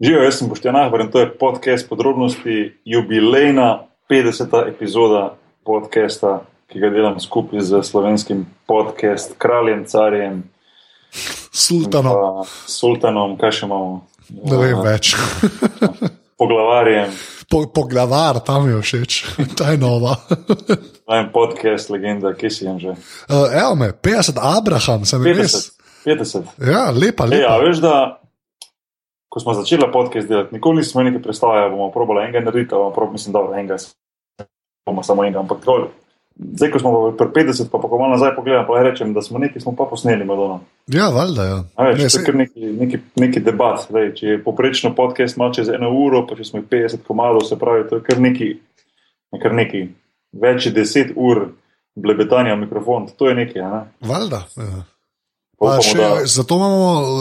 Živijo, jaz sem Boštjan Ahbar in to je podcast podrobnosti, jubilejna 50. epizoda podcasta, ki ga delam skupaj z slovenskim podcast kraljem, carjem, Sultanom, sultanom, kaj še imamo, ne vem več. poglavarjem, Po, poglavar, tam je všeč, ta je nova. en podcast, legenda, kje si jim že. Uh, evo me, 50 Abraham, sem res. 50. 50. Ja, lepa, lepa. veš, da ko smo začeli podcast delati, nikoli nismo imeli neke predstave, bomo probali enega narediti, ali bomo prob, mislim, da enega, bomo samo enega, ampak tako. Zdaj, ko smo pri 50, pa, pa ko malo nazaj pogledam, pa rečem, da smo nekaj smo pa posneli Madonna. Ja, valjda. Ja. A Veš, Ne, saj- kar neki, neki, neki debat. Zdaj, če je poprečno podcast malo čez eno uro, pa če smo jih 50 komadov, se pravi, to je kar neki, ne kar neki, več 10 ur blebetanja v mikrofon, to je nekaj. a Ne? Valjda. Ja. Še, da- zato imamo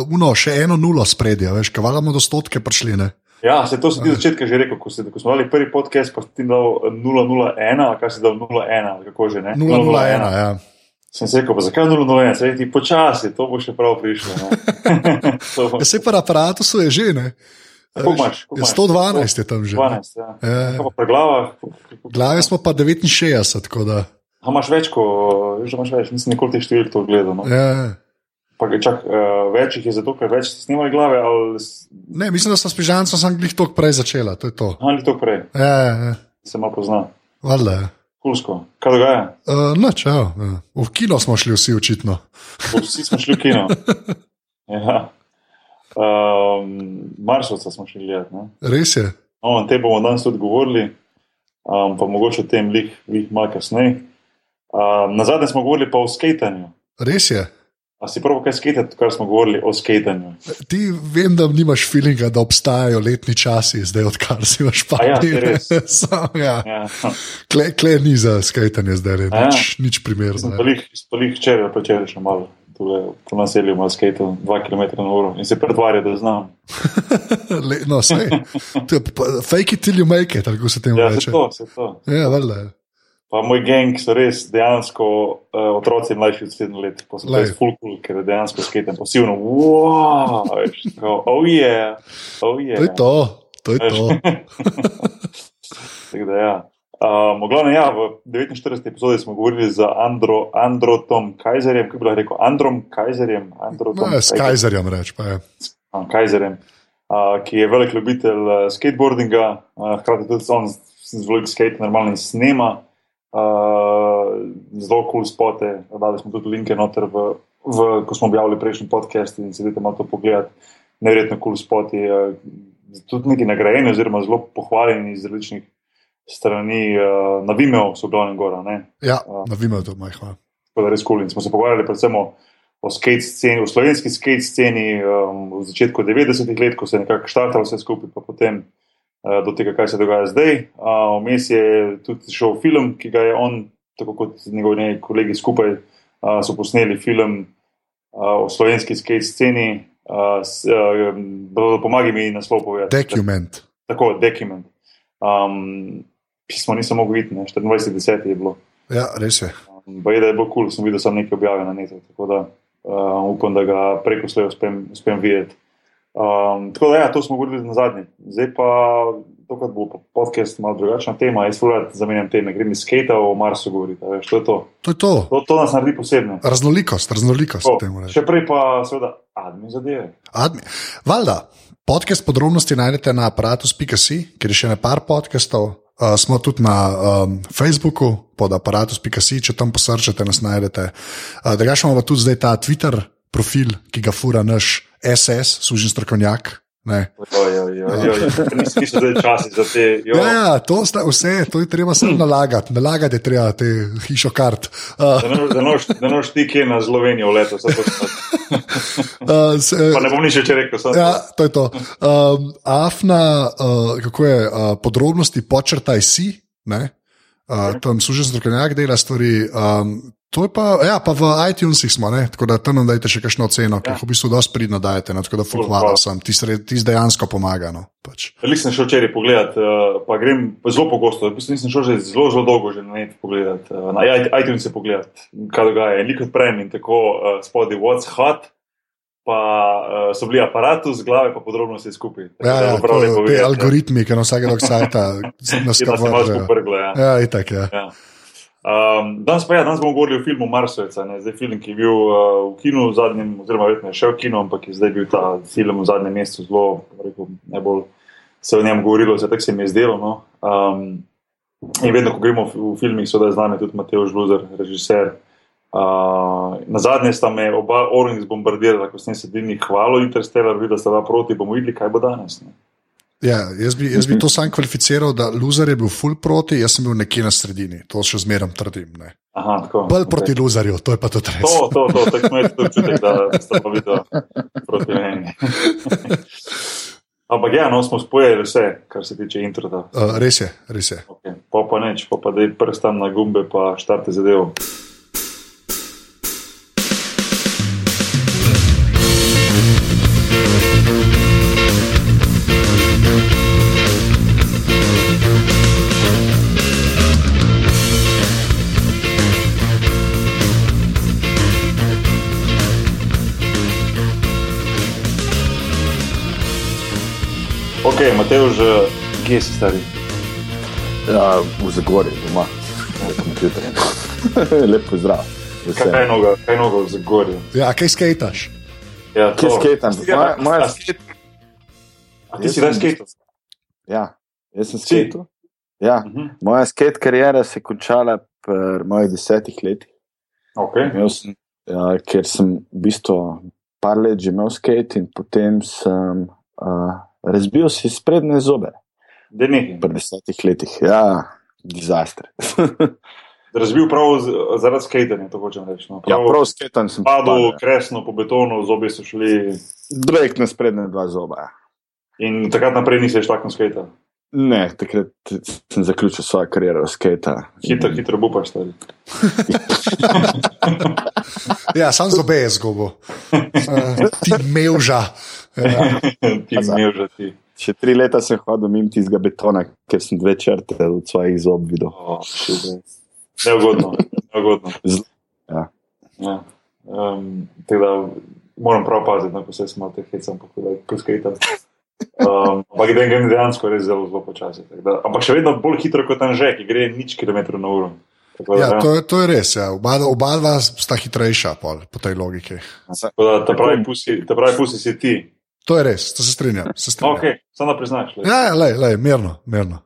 uno, še eno nulo spredje, veš, kaj valjamo do stotke prišli. Ne? Ja, se to si ti začetka že rekel, ko, si, ko smo dali prvi podcast, pa si ti dal 001, ali kaj si dal 01, ali kako že ne. 001, ja. Sem se rekel, zakaj 001, se ti počasi, to bo še prav prišlo. ne. To bo- Ja, se pa na aparatu je že, ne? Veš, imaš? Imaš? 112 je tam že. 12, ja. Ja, pa pri glavah? glave smo pa 69, tako da. A imaš več, ko, da imaš več, nisem nikoli teh številk to gledal. No. Ja. Pa ga čak, uh, več jih je zato, ker več ste snimali glave, ali Ne, mislim, da sem s pižancem sam glih toliko prej začela, to to. ali to prej, Ja, ja, ja. se malo pozna. valjda. Ja. Kulsko, kaj dogaja? Uh, noč, ja, ja. V kino smo šli vsi očitno. Vsi smo šli v kino. Ja. Um, Marsovca smo šli gledati. ne. Res je. No, o tem bomo danes tudi govorili, um, pa mogoče o tem lih, lih malo kasneje. Um, na zadnje smo govorili pa o skatanju. Res je. A si prav kaj skatati, kar smo govorili o skatanju? Ti vem, da nimaš feelinga, da obstajajo letni časi, zdaj odkar si v ja, Španiji. res. Sam, ja. Ja. Kle, kle ni za skajtanje zdaj, ne, Ja. nič, nič primerno. pa lih, pa lih včeraj, pa včeraj še malo. Tule, po naselju ima skater 2 km na uro in se pretvarja, da znam. Le, no, sej. Fake it till you make it, tako se temu Ja, se reče. to, se to. Ja, valjda. Pa moj geng so res dejansko uh, otroci mlajši od 7 let, pa so res full cool, ker je dejansko skater pasivno. Wow, veš, tako, oh yeah, oh yeah. To je to, to je to. Tako da, ja. Um, v glavnem, ja, v 49. epizodi smo govorili z Andro, Androtom Kajzerjem, kako bi lahko rekel, Androm Kajzerjem, Androtom No, s Kajzerjem reč, pa je. a, Kajzerjem, uh, ki je velik ljubitelj uh, skateboardinga, uh, hkrati tudi on z- velik skate normalno snema. Uh, zelo kul cool spote, dali smo tudi linke noter, v, v, ko smo objavili prejšnji podcast in sedite malo to pogledati. Neverjetno kul cool spoti, uh, tudi neki nagrajeni, oziroma zelo pohvaljeni iz različnih strani. Uh, na Vimeo so glavne gora, ne? Ja, na Vimeo to majhno. tako da res kul. In smo se pogovarjali predvsem o, o skate sceni, o slovenski skate sceni um, v začetku 90-ih let, ko se je nekako štartalo vse skupaj, pa potem uh, do tega, kaj se dogaja zdaj. Vmes je tudi šel film, ki ga je on, tako kot njegovi kolegi skupaj, so posneli film o slovenski skate sceni. Pomagaj mi naslov povedati. Document. Tako, dokument. Um, pismo nisem mogel videti, ne, 24-10 je bilo. Ja, res je. Je, da je bilo kul, cool, sem videl samo nekaj objave na netu, tako da uh, upam, da ga preko slej uspem, uspem videti. Um, tako da, ja, to smo govorili na zadnji. Zdaj pa, tokrat bo podcast malo drugačna tema. Jaz fulat zamenjam teme, grem iz skata o Marsu govoriti. Veš, to, je to. To je to. To, to nas naredi posebne. Raznolikost, raznolikost To, temu reče. še prej pa seveda admin zadeve. Admi. Valjda, podcast podrobnosti najdete na aparatus.si, kjer je še ne par podcastov. Uh, smo tudi na um, Facebooku pod aparatus.si, če tam posrčate, nas najdete. Uh, Drugač imamo pa tudi zdaj ta Twitter profil, ki ga fura naš SS, služen strokovnjak. Ne. Niso zdaj časi za te. Jo. Ja, ja, to sta vse, to je treba samo nalagati. Nalagati je treba te hišo kart. Uh, Da ne- Da noš- da noš ti kje na Slovenijo leto. uh, se, Pa ne bom nič več rekel. Ja, to je to. Um, Afna, uh, kako je, uh, podrobnosti počrtaj si, ne? Uh, tam služi strokovnjak, dela stvari. Um, to je pa, ja, pa v iTunesih smo, ne? tako da tam nam dajte še kakšno oceno, ki Ja. jih v bistvu dosti pridno dajete, no? tako da hvala sem, ti, ti dejansko pomaga. No? Pač. Veliko sem šel včeraj pogledat, uh, pa grem zelo pogosto. V bistvu nisem šel že zelo, zelo dolgo že na net pogledat, uh, na iTunes pogledat, kaj dogaja. In lik odprem in tako uh, spodaj What's Hot. Pa uh, so bili aparati z glave, pa podrobnosti skupaj. Tako Ja, ja, to, lepo te ja. algoritmi, ki na vsakega sajta nas Je, da se malo kavržejo. poprglo, ja. Ja, itak, ja. Ja. Um, danes pa ja, danes bomo govorili o filmu Marsovca. Zdaj film, ki je bil uh, v kinu v zadnjem, oziroma verjetno je šel v kino, ampak je zdaj bil ta film v zadnjem mesecu zelo, rekel, najbolj se o njem govorilo, se tako se mi je zdelo. No. Um, in vedno, ko gremo v, v filmih, so da z nami tudi Mateo Žluzer, režiser. Uh, na zadnje sta me oba Orange zbombardirala, ko sem se dini hvalo Interstellar, videla sta dva proti, bomo videli, kaj bo danes. Ne. Ja, jaz, bi, jaz bi to sam kvalificiral, da loser je bil full proti, jaz sem bil nekje na sredini. To še zmeraj trdim. Ne. Aha, tako. Bolj proti loserju, to je pa tudi res. To, to, to, tako smo imeli tudi občutek, da sta pa videla proti meni. Ampak ja, no, smo spojili vse, kar se tiče introta. Uh, res je, res je. Okay. Pa pa neč, pa pa da je prstam na gumbe, pa štarte zadevo. Ok, Mateo, že kje si stari? Ja, v Zagorju, doma, na kompjuterju. Lepo zdrav. Kaj, kaj noga, kaj noga v Zagorju? Ja, kaj skejtaš? Ja, Kje to. skatam? A si ga- Moja, moja a- ti si res skate? Ja, jaz sem Si? skatal. Ja, Mhm. moja skate karijera se je končala pri mojih desetih letih. Ok, Imel Sem, ja, ker sem v bistvu par let že imel skate in potem sem uh, razbil si sprednje zobe pri desetih letih. Ja, dizaster. Razbil prav zaradi skaterja, to hočem reči. No. ja, Prav, prav skatam sem padel padel. kresno po betonu, zobi so šli Drek na sprednje dva zoba. in takrat naprej nisi več tako skater. Ne, takrat sem zaključil svojo kariero skate. Hitro, hitro bupaš stari. Ja, sam zobe je zgubo. Uh, ti mevža. Ja. ti že ti. Še tri leta sem hodil mimo tistega betona, ker sem dve črte od svojih zob videl. Oh, neugodno, neugodno. Z- ja. Ja. Um, da moram prav paziti, no, ko se smo te hecam, pa ko skatam. Um, ampak grem grem dejansko res zelo, zelo počasi. tako Da, ampak še vedno bolj hitro kot Anže, ki gre nič kilometrov na uro. Da, Ja, to, je, to je res. Ja. Oba, oba dva sta hitrejša pol, po tej logiki. tako da ta pravi pusi, ta pravi pusi si ti. To je res, to se strinjam. Se strinjam. Ok, samo da priznaš. lej. Ja, ja lej, lej, mirno, mirno.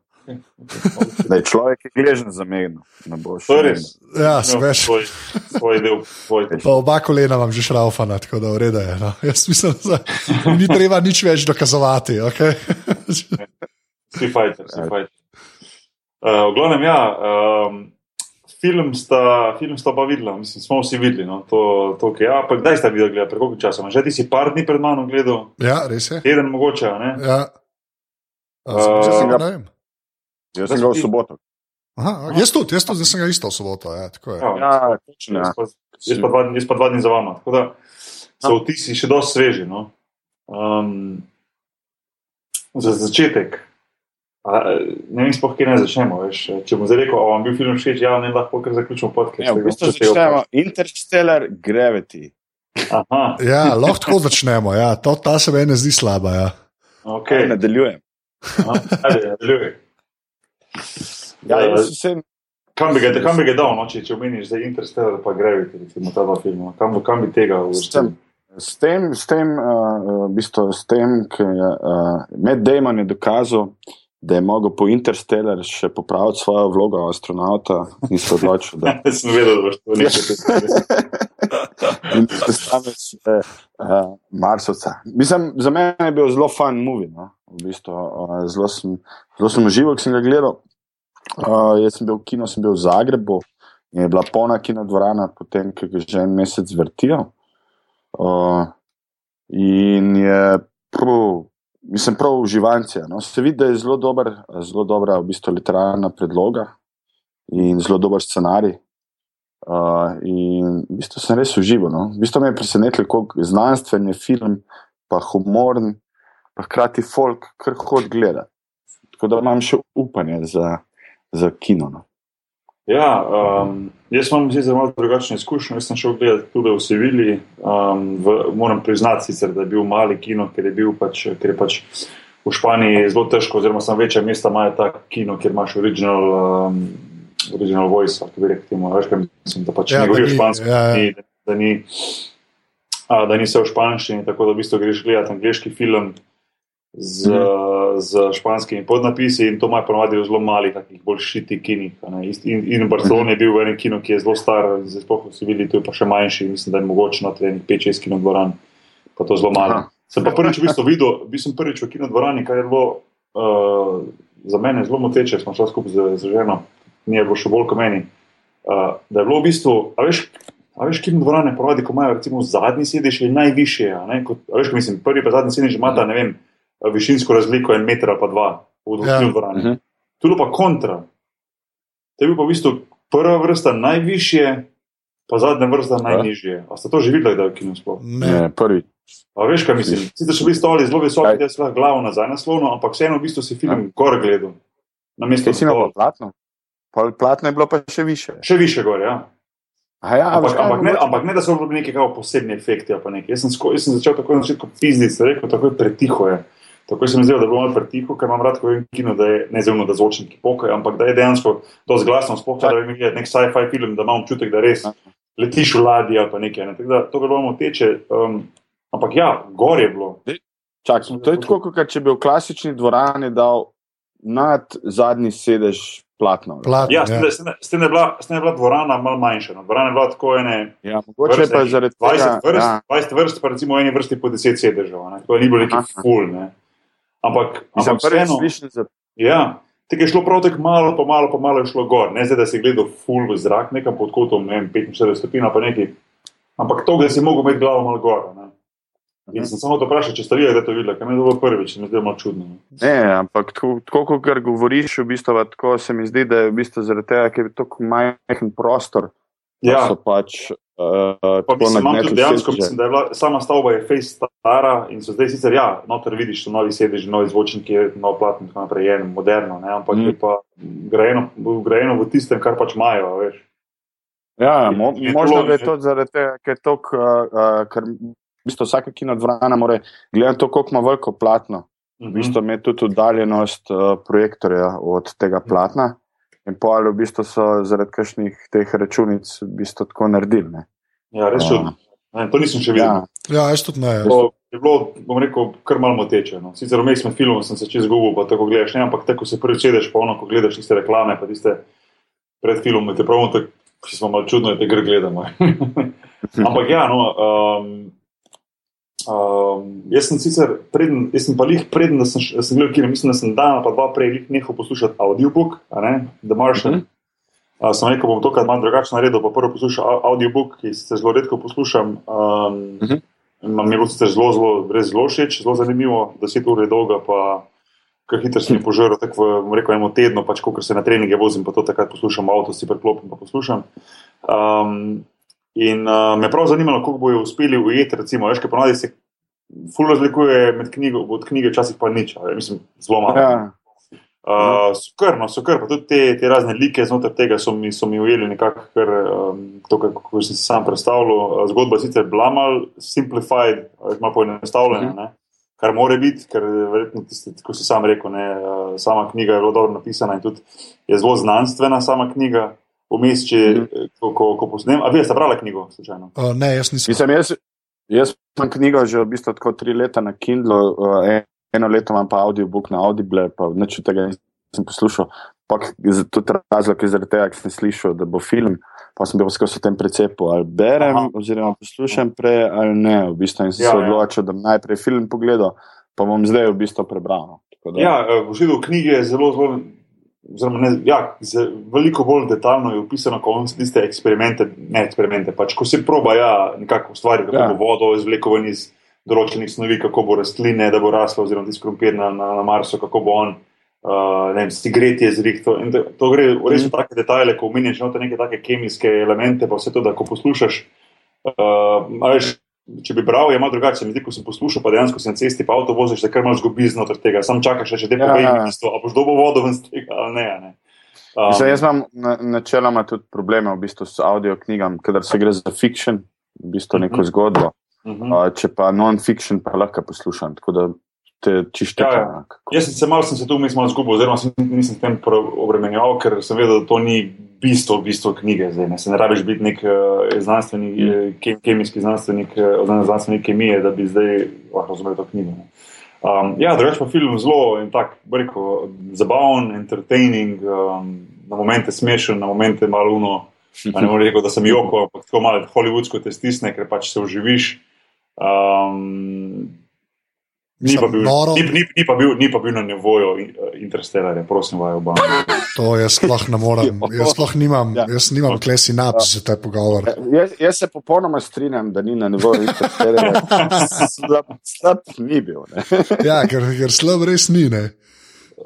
Da je človek je gležen za boš To je res. Ja, se veš. Svoj, svoj del, svoj del. Pa oba kolena vam že šraufana, tako da ureda je. No. Jaz mislim, da ni treba nič več dokazovati. Okay? Vsi fajter, vsi fajter. Uh, v glavnem, ja, um, film, sta, film sta pa videla, mislim, smo vsi videli. No, to, to, okay. ja, pa kdaj ste videli, gledali, pred koliko časa? Že ti si par dni pred mano gledal, Ja, res je. teden mogoče, a ne? Ja. Uh, Uh, ne vem. Jaz sem ga v soboto. Aha, jaz tudi, jaz tudi, zdaj sem ga isto v soboto. Ja, tako je. Ja, Ja, točno. jaz, Ja. pa, jaz, pa dva, jaz pa dva dni za vama. Tako da so vtisi še dosti sveži. No. Um, za začetek. A, ne vem, spoh, kje naj začnemo. Veš. Če bom zdaj rekel, vam bil film všeč, ja, ne lahko kar zaključimo podcast. Ja, v bistvu začnemo Interstellar Gravity. Aha, Ja, lahko tako začnemo. Ja. To, ta se meni zdi slaba. Ja. ok. Okay. Nadaljujem. Aha, ajde, nadaljuj. Ja, Eh, jaz sem Kam bi ga, kam bi ga dal, no, če, če omeniš zdaj Interstellar pa Gravity, recimo ta dva filma? Kam, bi- kam bi tega uvrstil? S tem, s tem, uh, v bistvu, s tem ki je uh, Matt Damon je dokazal, da je mogel po Interstellar še popraviti svojo vlogo astronauta in se odločil, da sem vedel, da boš to rekel. in predstavljaš uh, Marsovca. Mislim, za mene je bil zelo fun movie. No? V bistvu, uh, zelo sem, zelo sem užival, ko sem ga gledal. Uh, jaz sem bil v kinu, sem bil v Zagrebu in je bila polna kinodvorana, potem, ko ga že en mesec vrtijo. Uh, in je prav, mislim, prav uživancija. No? Se vidi, da je zelo, dober, zelo dobra v bistvu, literarna predloga in zelo dober scenarij. Uh, in v bistvu sem res užival. No? V bistvu me je presenetilo, kako znanstven je film, pa humoren, pa hkrati folk, kar hod gleda. Tako da imam še upanje za, za kino. No? Ja, um, jaz imam zdaj zelo drugačne izkušnje. Jaz sem šel gledati tudi v Sevilji. Um, v, moram priznati, sicer, da je bil mali kino, ker je, bil pač, ker je pač v Španiji zelo težko, oziroma sem večja mesta imajo ta kino, kjer imaš original, um, original voice, ali bi rekel, temu, veš, kaj mislim, da pač Ja, ne ni- špansko, ja, ja. da ni- da ni. A, da ni vse v španščini, tako da v bistvu greš gledati angliški film z, mm. Z španskimi podnapisi in to ima ponovadi v zelo malih, takih bolj šitih kinih. In, in v Barceloni je bil v enem kinu, ki je zelo star, zdaj sploh vsi videli, tu je pa še manjši, mislim, da je mogoče na trening 5-6 kino dvoran, pa to zelo malo. Aha. Sem pa prvič v bistvu videl, bil sem prvič v kino dvorani, kar je bilo uh, za mene zelo moteče, smo šli skupaj z, z ženo, ni je bilo še bolj kot meni. Uh, da je bilo v bistvu, a veš, a veš, kino dvorane ponavadi, ko imajo recimo zadnji sedež, je najvišje. veš, mislim, prvi pa zadnji sedež imata, ne vem, višinsko razliko en meter ali pa dva v Ja. ja. kino dvorani. Mhm. Tu je pa kontra. To je bil pa v bistvu prva vrsta najvišje, pa zadnja vrsta najnižje. A ste to že videli, da je v kinu sploh? Ne. Prvi. A veš, kaj mislim? Sicer so bili stoli zelo visoki, da si lahko glavo nazaj naslovno, ampak vseeno v bistvu si film gor gledal. Na mesto Kaj si imel platno? Pol platno je bilo pa še više. Še više gor, ja. A ja, Ampak, ampak, ne, ampak ne, da so bili neki posebni efekti. ali pa nekaj. Jaz sem, sko, jaz sem začel tako na začetku pizditi, rekel, tako je pretiho. Je. Tako se mi zdi, da je bilo malo pretiho, ker imam rad, ko je kino, da je ne zelo, da zvočniki pokajo, ampak da je dejansko dosti glasno, sploh če bi gledal nek sci-fi film, da imam občutek, da res letiš v ladji ali pa nekaj. Ne. Tako da to bi bilo moteče. Um, ampak ja, gor je bilo. Čak, to je tako, kot če bi v klasični dvorani dal nad zadnji sedež platno. Platno, Ja, ja. s tem, da- da- da je da je bila dvorana malo manjša. No. Dvorana je bila tako ene Ja, mogoče je pa zaradi 20 tega. vrst, Ja, 20 vrst, pa recimo v eni vrsti po 10 sedežev. ne. To ni bilo neki Aha. ful. Ne. Ampak, ampak vseeno, za ja, tako je šlo prav tako malo, pa malo, pa malo je šlo gor. Ne zdaj, da si gledal ful v zrak, nekam pod kotom, ne vem, 45 stopinj ali pa nekaj. Ampak to, da si mogel imeti glavo malo gor. Ne. In sem samo to vprašal, če ste vi to videli, ker mi je bilo prvič, se mi zdi malo čudno. Ne. Ampak tako, tako kot govoriš, v bistvu, tako se mi zdi, da je v bistvu zaradi tega, ker je tako majhen prostor, Ja, so pač uh, Pa mislim, imam tudi dejansko, mislim, da je bila, sama stavba je face stara in so zdaj sicer, ja, noter vidiš, so novi sedeži, novi zvočniki, nov platno in tako naprej, je moderno, ne, ampak Mm. mm. je pa grajeno, grajeno v tistem, kar pač imajo, a veš. Ja, mo, Je možno to- da je to zaradi tega, ker, je tok, uh, uh, ker v bistvu vsaka kino dvorana mora gledati to, koliko ima veliko platno. V Mhm. bistvu ima tudi oddaljenost uh, projektorja od tega platna. In pol v bistvu so zaradi kakšnih teh računic v bistvu tako naredili. Ne? Ja, res Ja. čudno. Ne, To nisem še videl. Ja, Ja, jaz tudi ne. To je bilo, bom rekel, kar malo moteče. No. Sicer vmes med filmom sem se čez zgubil, pa tako gledaš, ne, ampak tako ko se prvič sedeš, pa ono, ko gledaš tiste reklame, pa tiste pred filmom, te pravno tako, ki smo malo čudno, da te gre gledamo. ampak ja, no. Um, Um, jaz sem sicer, preden, jaz sem pa jih preden, da sem, sem gledal kino, mislim, da sem dan ali pa dva prej nehal poslušati audiobook, ne, The Martian. Mm -hmm. uh, sem rekel, bom to kar malo drugače naredil, pa prvo poslušal au- audiobook, ki se zelo redko poslušam. Um, Mhm. Mi je bilo sicer zelo, zelo, res zelo všeč, zelo zanimivo, deset ur je dolga, pa kar hitro sem jih požrl, tako v bom rekel, enem tednu, pač ko se na treninge vozim, pa to takrat poslušam, avto si preklopim, pa poslušam. Um, in uh, me prav zanimalo, kako bojo uspeli ujeti, recimo, veš, kaj ponavadi se ful razlikuje med knjigo, od knjige, včasih pa nič, ali, mislim, zelo malo. ja, Uh, so kar, no, so kar, pa tudi te, te razne like znotraj tega so mi, so mi ujeli nekako, kar, um, to, kako sem si sam predstavljal. Uh, Zgodba je sicer bila mal simplified, malo poenostavljena, Mhm. uh -huh. kar more biti, ker verjetno, tiste, kot si sam rekel, ne, uh, sama knjiga je zelo dobro napisana in tudi je zelo znanstvena sama knjiga. Vmes, če, Mhm. ko, ko, ko posnem, a vi ste brali knjigo, slučajno? Uh, ne, jaz nisem. Mislim, jaz, jaz imam knjigo že v bistvu tako tri leta na Kindlu, uh, eno leto imam pa audiobook na Audible, pa nič od tega nisem poslušal. Pa tudi razlog je zaradi tega, ker sem slišal, da bo film, pa sem bil skozi tem precepu, ali berem, Aha. oziroma poslušam prej ali ne. V bistvu in sem Ja, se ja. odločil, da bom najprej film pogledal, pa bom zdaj v bistvu prebral. no. Tako da- Ja, eh, v židu knjige je zelo, zelo oziroma ne, ja, z, veliko bolj detaljno je opisano, ko on tiste eksperimente, ne eksperimente, pač ko se proba ja, nekako ustvariti, kako Ja. bo vodo izvlekel iz določenih snovi, kako bo rastline, da bo raslo, oziroma tisti krompir na, na, na Marsu, kako bo on. Uh, ne vem, cigareti je zrihto. To, to gre v res v take detajle, ko noter neke take kemijske elemente, pa vse to, da ko poslušaš. Uh, veš, če bi bral, je malo drugače. Mi zdi, ko sem poslušal, pa dejansko si na cesti, pa avto voziš, da kar malo zgubiš znotraj tega. Sam čakaš, še te Ja, povej, ja. ja. a boš dobo vodo ven z tega ali ne. ne. Um, Mislim, jaz imam na- načeloma tudi probleme v bistvu s audio knjigami, kadar se gre za fiction, v bistvu neko Mhm. zgodbo. mhm. Uh, če pa non-fiction, pa lahko poslušam. Tako da te čište. Ja, ja. Jaz sem se malo, sem se tu malo zgubil, oziroma sem, nisem s tem obremenjeval, ker sem vedel, da to ni bistvo, bistvo knjige. Zdaj, ne. Se ne rabiš biti nek uh, znanstvenik, Mm. mm. ke, kemijski znanstvenik, uh, oziroma znanstvenik kemije, da bi zdaj lahko razumel to knjigo. Ne. Um, ja, drugač pa film zelo in tako, rekel, zabaven, entertaining, um, na momente smešen, na momente malo uno. Pa ne morem reči, da sem joko, ampak tako malo hollywoodsko te stisne, ker pač se uživiš. Um, ni, pa bil, noro. ni, ni, ni, pa bil, ni pa bil na nivoju eh, Interstellarja, prosim, vaju oba. To jaz sploh ne morem. Jaz sploh nimam, Ja. jaz nimam kle sinaps za te pogovor. Jaz, jaz se popolnoma strinjam, da ni na nivoju interferenja. Slab, slab ni bil. Ja, ker, ker slab res ni. Ne,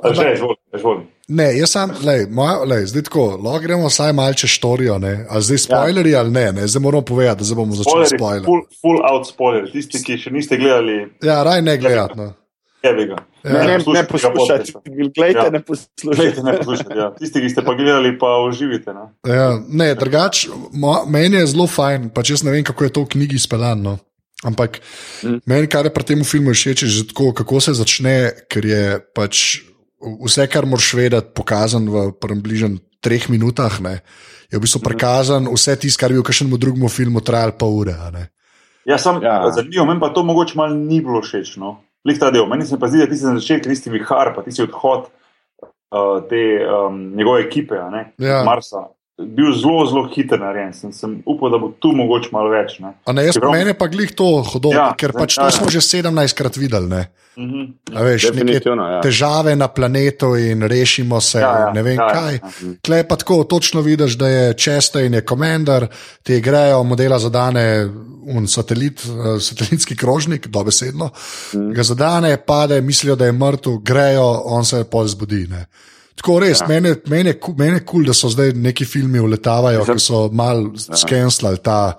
Že, izvoli, izvoli. ne jaz sam, lej, moja, lej, zdaj tako, lahko gremo vsaj malce štorijo, ne, a zdaj spoilerji ali ne, ne, zdaj moramo povedati, da zdaj bomo začeli Spoileri, spoiler. full, full out spoiler. Tisti, ki še niste gledali, Ja, raj ne gledati. No. Ja. Ne, ne, ne poslušajte gledajte, Ja. ne poslušajte. Ne poslušajte. Ja. Tisti, ki ste pa gledali, pa uživite. Ne? Ja, ne, drugač, meni je zelo fajn, pač jaz ne vem, kako je to v knjigi izpeljano. Ampak Mm. mm. meni, kar je pri tem filmu všeč, je že tako, kako se začne, ker je pač vse, kar moraš vedeti, pokazan v približno treh minutah. Ne, je v bistvu prikazan vse tisto, kar bi v kakšnem drugem filmu trajalo pol ure. a ne. Ja, sam, Ja. Zanimivo, meni pa to mogoče malo ni bilo všeč. No? Lih ta del. Meni se pa zdi, da tisti na začetku, tisti vihar, pa tisti odhod uh, te um, njegove ekipe, a ne, Ja. Marsa, bil zelo, zelo hiter narejen. Sem, sem upal, da bo tu mogoče malo več. Ne? A ne, jaz, Čeprav- meni pa glih to hodilo, ja, Ja, ker pač ja, to ja. smo že 17 krat videli. Ne. Mhm. A Veš, ja. težave na planetu in rešimo se, Ja, ja, ne vem ja, ja, kaj. ja. Tle je pa tako, točno vidiš, da je Chastain je komandar, ti grejo, modela zadane un satelit, eh, satelitski krožnik, dobesedno. Mm. Ga zadane, pade, mislijo, da je mrtev, grejo, on se pol zbudi. Ne. Tako res, ja. meni je- kul, cool, da so zdaj neki filmi uletavajo, ki so mal Ja. skenslali ta.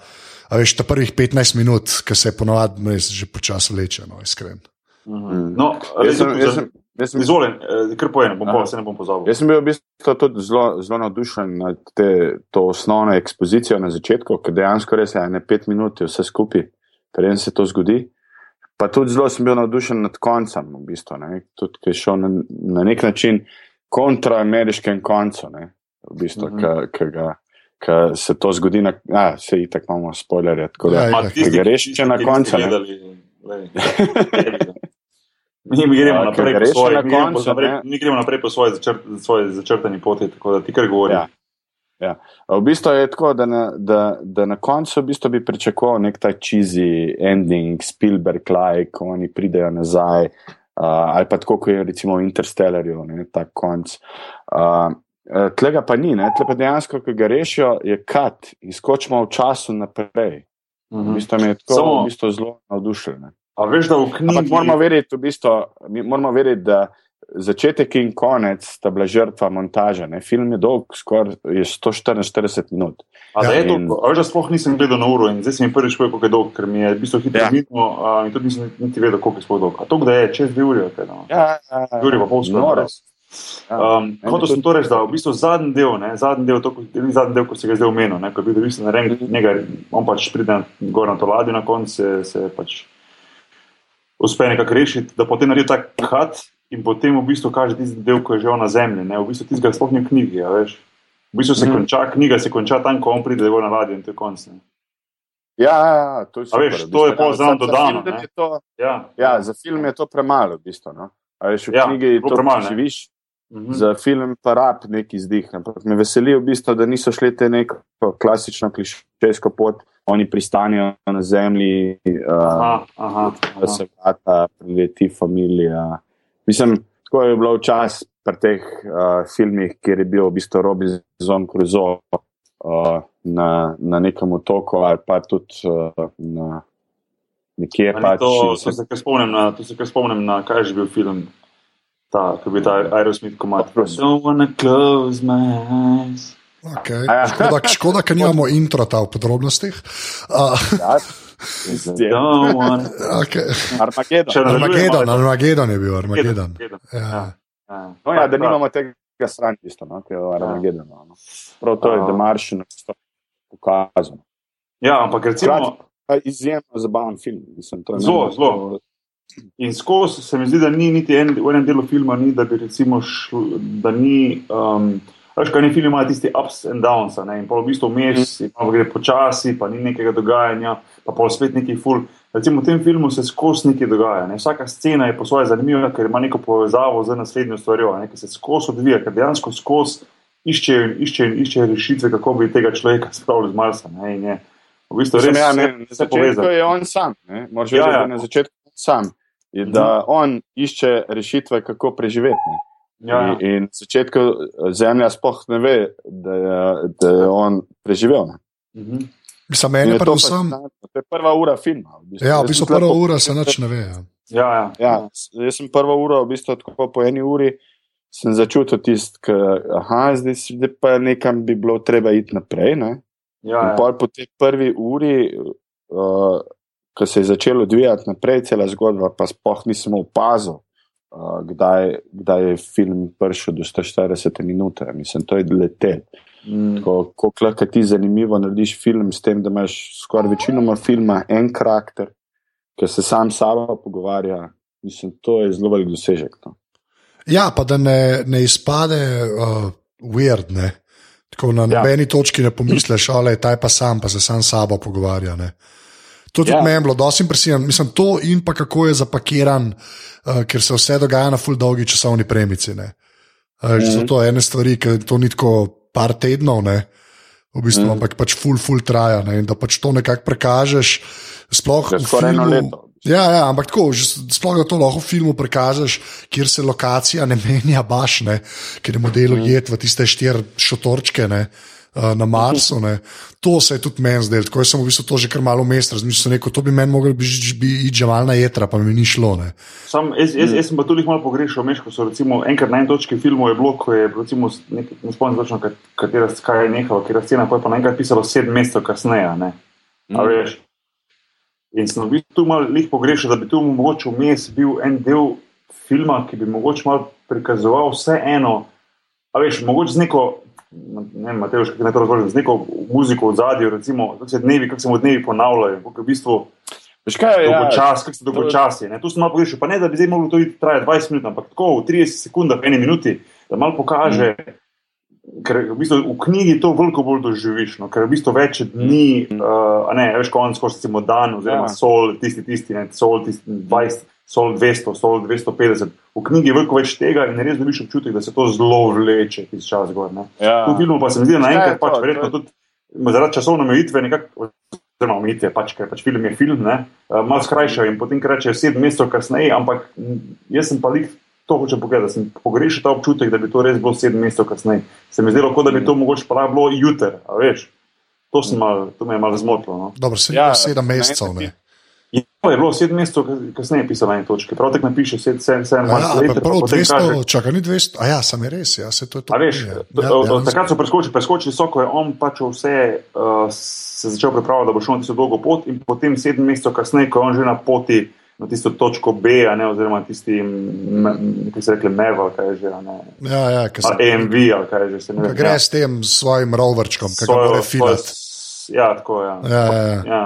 A veš, ta prvih 15 minut, ki se ponovadi res že počasi leče, no, iskren. Mhm. No, Jaz sem, jaz sem, jaz sem, Izvolim, eh, kar pojem, bom pa se ne bom pozabil. Jaz sem bil v bistvu tudi zelo, zelo navdušen nad te, to osnovno ekspozicijo na začetku, ker dejansko res je ne pet minut, je vse skupaj, preden se to zgodi. Pa tudi zelo sem bil navdušen nad koncem, v bistvu, ne, tudi ki je šel na, na nek način kontra ameriškem koncu, ne, v bistvu, mm -hmm. ki ga. Ker se to zgodi, na, a, se jih tako imamo spoilerje. Tako da, Ja, Ma, ja. tisti, Ki ga reš tisti, še na koncu. Mi gremo Ja, naprej po svoji, na koncu, naprej, ne. mi gremo naprej po svoji, začrt, svoji začrtani poti, tako da ti kar govori. Ja. Ja. V bistvu je tako, da na, da, da na koncu v bistvu bi pričakoval nek ta cheesy ending, Spielberg-like, ko oni pridejo nazaj, uh, ali pa tako, kot je recimo v Interstellarju, ne, ta konc. Uh, Tlega pa ni, ne? tle pa dejansko, ki ga rešijo, je kat in skočimo v času naprej. V Mhm. bistvu me je tako Samo- v bistvu zelo navdušil. ne. A veš, da v Ampak knjigi moramo verjeti, v bistvu, moramo verjeti, da začetek in konec sta bila žrtva montaže. Ne? Film je dolg, skoraj je 144 minut. Da Ja, in- da sploh nisem gledal na uro in zdaj si mi prvič povedal, koliko je dolg, ker mi je v bistvu hitro Ja. ja. minilo a, in tudi nisem niti vedel, koliko je sploh dolg. A to, da je čez dve uri, kaj no. Ja, ja, Dve uri pa pol skoraj. res. Ja. Um, Hotel sem to reči, da v bistvu zadnji del, ne, zadnji del, to, zadnji del, ko si ga zdaj omenil, ne, ko je bil v bistvu narejen, Mhm. njega, on pač pride gor na to ladjo, na koncu se, se pač uspe nekako rešiti, da potem naredi tak kat in potem v bistvu kaže tisti del, ko je že on na zemlji, ne, v bistvu tistega sploh ni v knjigi, a veš. V bistvu se Mhm. konča, knjiga se konča tam, ko on pride gor na ladjo in to je konc. ne. Ja, ja, ja, to je A super. veš, v to je bistvu, ja, za- za dodano, film ne. je to- Ja, Ja, za film je to premalo, v bistvu. No? A veš, v Ja, knjigi to premalo, živiš, Mhm. za film pa rab neki izdih. Ampak me veseli v bistvu, da niso šli te neko klasično klišejsko pot, oni pristanijo na zemlji, uh, Aha, aha, da aha. se vrata, prileti familija. Mislim, tako je bilo včasih pri teh uh, filmih, kjer je bil v bistvu Robinson Crusoe uh, na, na nekem otoku ali pa tudi uh, na nekje pač. To, to se kar spomnim na, to se kar spomnim na, kaj je že bil film, ta, je bil ta Aerosmith komat. Prosim. Don't wanna close my eyes. Okay. Ja. Škoda, škoda, ker nimamo intro ta v podrobnostih. Uh, Ja. Okay. Armagedon. Armagedon, Armagedon je bil Armagedon. Armagedon. Ja. Ja. No, ja, da nimamo tega stran, isto, no, ki je v Armagedonu. No. Prav to je, da marš na to pokazano. Ja, ampak recimo. Izjemno zabaven film. Mislim, zelo, zelo. In skozi se mi zdi, da ni niti en, v enem delu filma, ni, da bi recimo šlo, da ni. Um, Veš, kaj ni film, ima tisti ups and downs, ne? in pa v bistvu vmes, mm. pa gre počasi, pa ni nekega dogajanja, pa pa spet neki full. Recimo v tem filmu se skozi nekaj dogaja. Ne? Vsaka scena je po svoje zanimiva, ker ima neko povezavo z naslednjo stvarjo, ki se skozi odvija, ker dejansko skozi iščejo in iščejo, iščejo rešitve, kako bi tega človeka spravili z Marsa. Ne? In je v bistvu res ja, ne, povezano. To je on sam, moraš ja, ja. na začetku sam. Je, da mhm. on išče rešitve, kako preživeti. Ja, ja. In, in začetku eh, zemlja sploh ne ve, da je, da je on preživel. Mhm. Mislim, meni je predvsem. To je prva ura filma. V bistvu. Ja, v bistvu prva ura se nič ne ve. Ja. Ja, ja. Ja, jaz sem prva ura, v bistvu tako po eni uri, sem začutil tisto, da zdaj, zdaj pa nekam bi bilo treba iti naprej. Ne? Ja, ja. Po tej prvi uri, uh, ko se je začelo odvijati naprej, cela zgodba, pa sploh nisem opazil, uh, kdaj, kdaj je film prišel do 140 minut. Mislim, to je letel. Mm. Ko lahko ti zanimivo narediš film s tem, da imaš skoraj večinoma filma en karakter, ki se sam s sabo pogovarja, mislim, to je zelo velik dosežek. No. Ja, pa da ne, ne izpade uh, weird, ne. Tako na ja. nobeni ja. točki ne pomisliš, da je ta pa sam, pa se sam s sabo pogovarja. Ne. To tudi ja. meni je bilo, dosti impresivan. Mislim, to in pa kako je zapakiran, uh, ker se vse dogaja na full dolgi časovni premici. Uh, mm -hmm. Zato je ena stvar, ki to ni tako par tednov, ne, v bistvu, mm. ampak pač full, full traja. Ne, in da pač to nekako prekažeš. Sploh v filmu. Ja, ja, ampak tako, sploh da to lahko v filmu prikažeš, kjer se lokacija ne menja, baš ne, ker je model mm. jet v tiste štiri šotorčke. Ne. Eh, na Marsu. Ne. To se je tudi meni zdelo, tako sem v bistvu to že kar malo mest razmišljal. To bi meni moglo biti bi že malna jedra, pa mi ni šlo. Sam, jaz, jaz, jaz sem pa tudi malo pogrešal, meš, ko so recimo, enkrat na eni točki filmov je bilo, ko je recimo, nek, ne spomnim točno, katera skaj je nehalo, ker je scena, pa je pa naenkrat pisalo sedem mesecev kasneje. Mm. In sem v bistvu malo jih pogrešal, da bi tu mogoče vmes bil en del filma, ki bi mogoče malo prikazoval vse eno. A veš, mogoče z neko ne vem, Mateoš, kako naj to razložim, z neko muziko v zadju, recimo, kako se dnevi, kako se mu dnevi ponavljajo, kako v bistvu. Veš kaj je? Dolgočas, kako se dolgočasi. Tu sem malo pogrešal, pa ne, da bi zdaj moglo to iti trajati 20 minut, ampak tako v 30 sekundah, eni minuti, da malo pokaže. Mm. Ker v, bistvu v knjigi to veliko bolj doživiš, no? ker v bistvu več dni, mm. uh, ne veš, konc, ko si dan, oziroma ja. sol, tisti, tisti, ne, sol, tisti 20, sol 200, sol 250. V knjigi je veliko več tega in res dobiš občutek, da se to zelo vleče iz časa zgor. Ja. V filmu pa se mi zdi, da naenkrat pač verjetno tudi zaradi časovne omejitve nekako. Zelo omejitve, pač, ker pač film je film, uh, malo skrajšajo in potem rečejo sedem mesecev kasneje, ampak jaz sem pa jih to hoče pogledati, da sem pogrešal ta občutek, da bi to res bilo sedem mesecev kasneje. Se mi zdelo, kot da bi to mogoče pa bilo jutr, a veš. To, mal, to me je malo zmotilo. No. Dobro, se ja, sedem mesecev. Ne. Ja, je bilo sedem mesecev, kasneje je pisalo na točki. Prav tako napiše sedem, sedem, sedem ja, let. Prav 200, kaže, čaka, ni 200, a ja, sam je res, ja, se to je to. A veš, ja, ja, takrat so preskočili, preskočili so, ko je on pač vse uh, se začel pripravljati, da bo šel na tisto dolgo pot in potem sedem mesecev kasneje, ko je on že na poti na tisto točko B, ne, oziroma tisti, ki se reče, MEV, kaj je že. Ne, ja, ja, se, AMV, ali kaj je že. Ne, gre ja. s tem svojim roverčkom, ki ga mora filati. Ja, tako je. Ja. Ja, ja, ja. ja.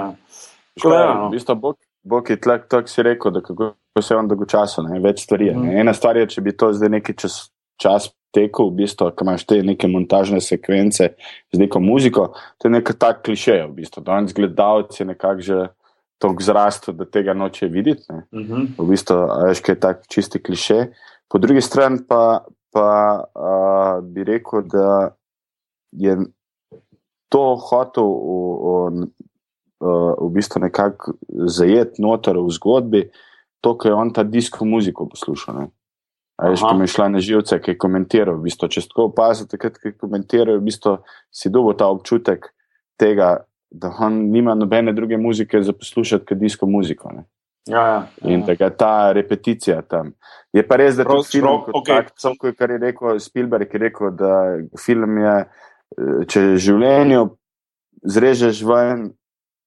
Ja, no. v bistvu, Bog je tlak, tako si rekel, da kako se vam dolgočasno, več stvari. Mm. Ena stvar je, če bi to zdaj neki čas, čas tekel, v bistvu, ko imaš te neke montažne sekvence z neko muziko, to je nekaj tak klišej, v bistvu. Danes gledalci nekako že tako zrastu, da tega noče videti. Ne. Mm -hmm. V bistvu, veš, kaj je tak čisti klišej. Po drugi strani pa, pa uh, bi rekel, da je to hotel v, v, uh, v bistvu nekako zajet noter v zgodbi, to, kar je on ta disko muziko poslušal. Veš, ki mi je šla na živce, ki je komentiral. V bistvu, če tako opazite, takrat, ko komentirajo, v bistvu si dobil ta občutek tega, da on nima nobene druge muzike za poslušati, kot disko muziko. Ne? Ja, ja, ja. In tega, ta repeticija tam. Je pa res, da to film, okay. tak, sam, kar je rekel Spielberg, je rekel, da film je, eh, če življenje zrežeš ven,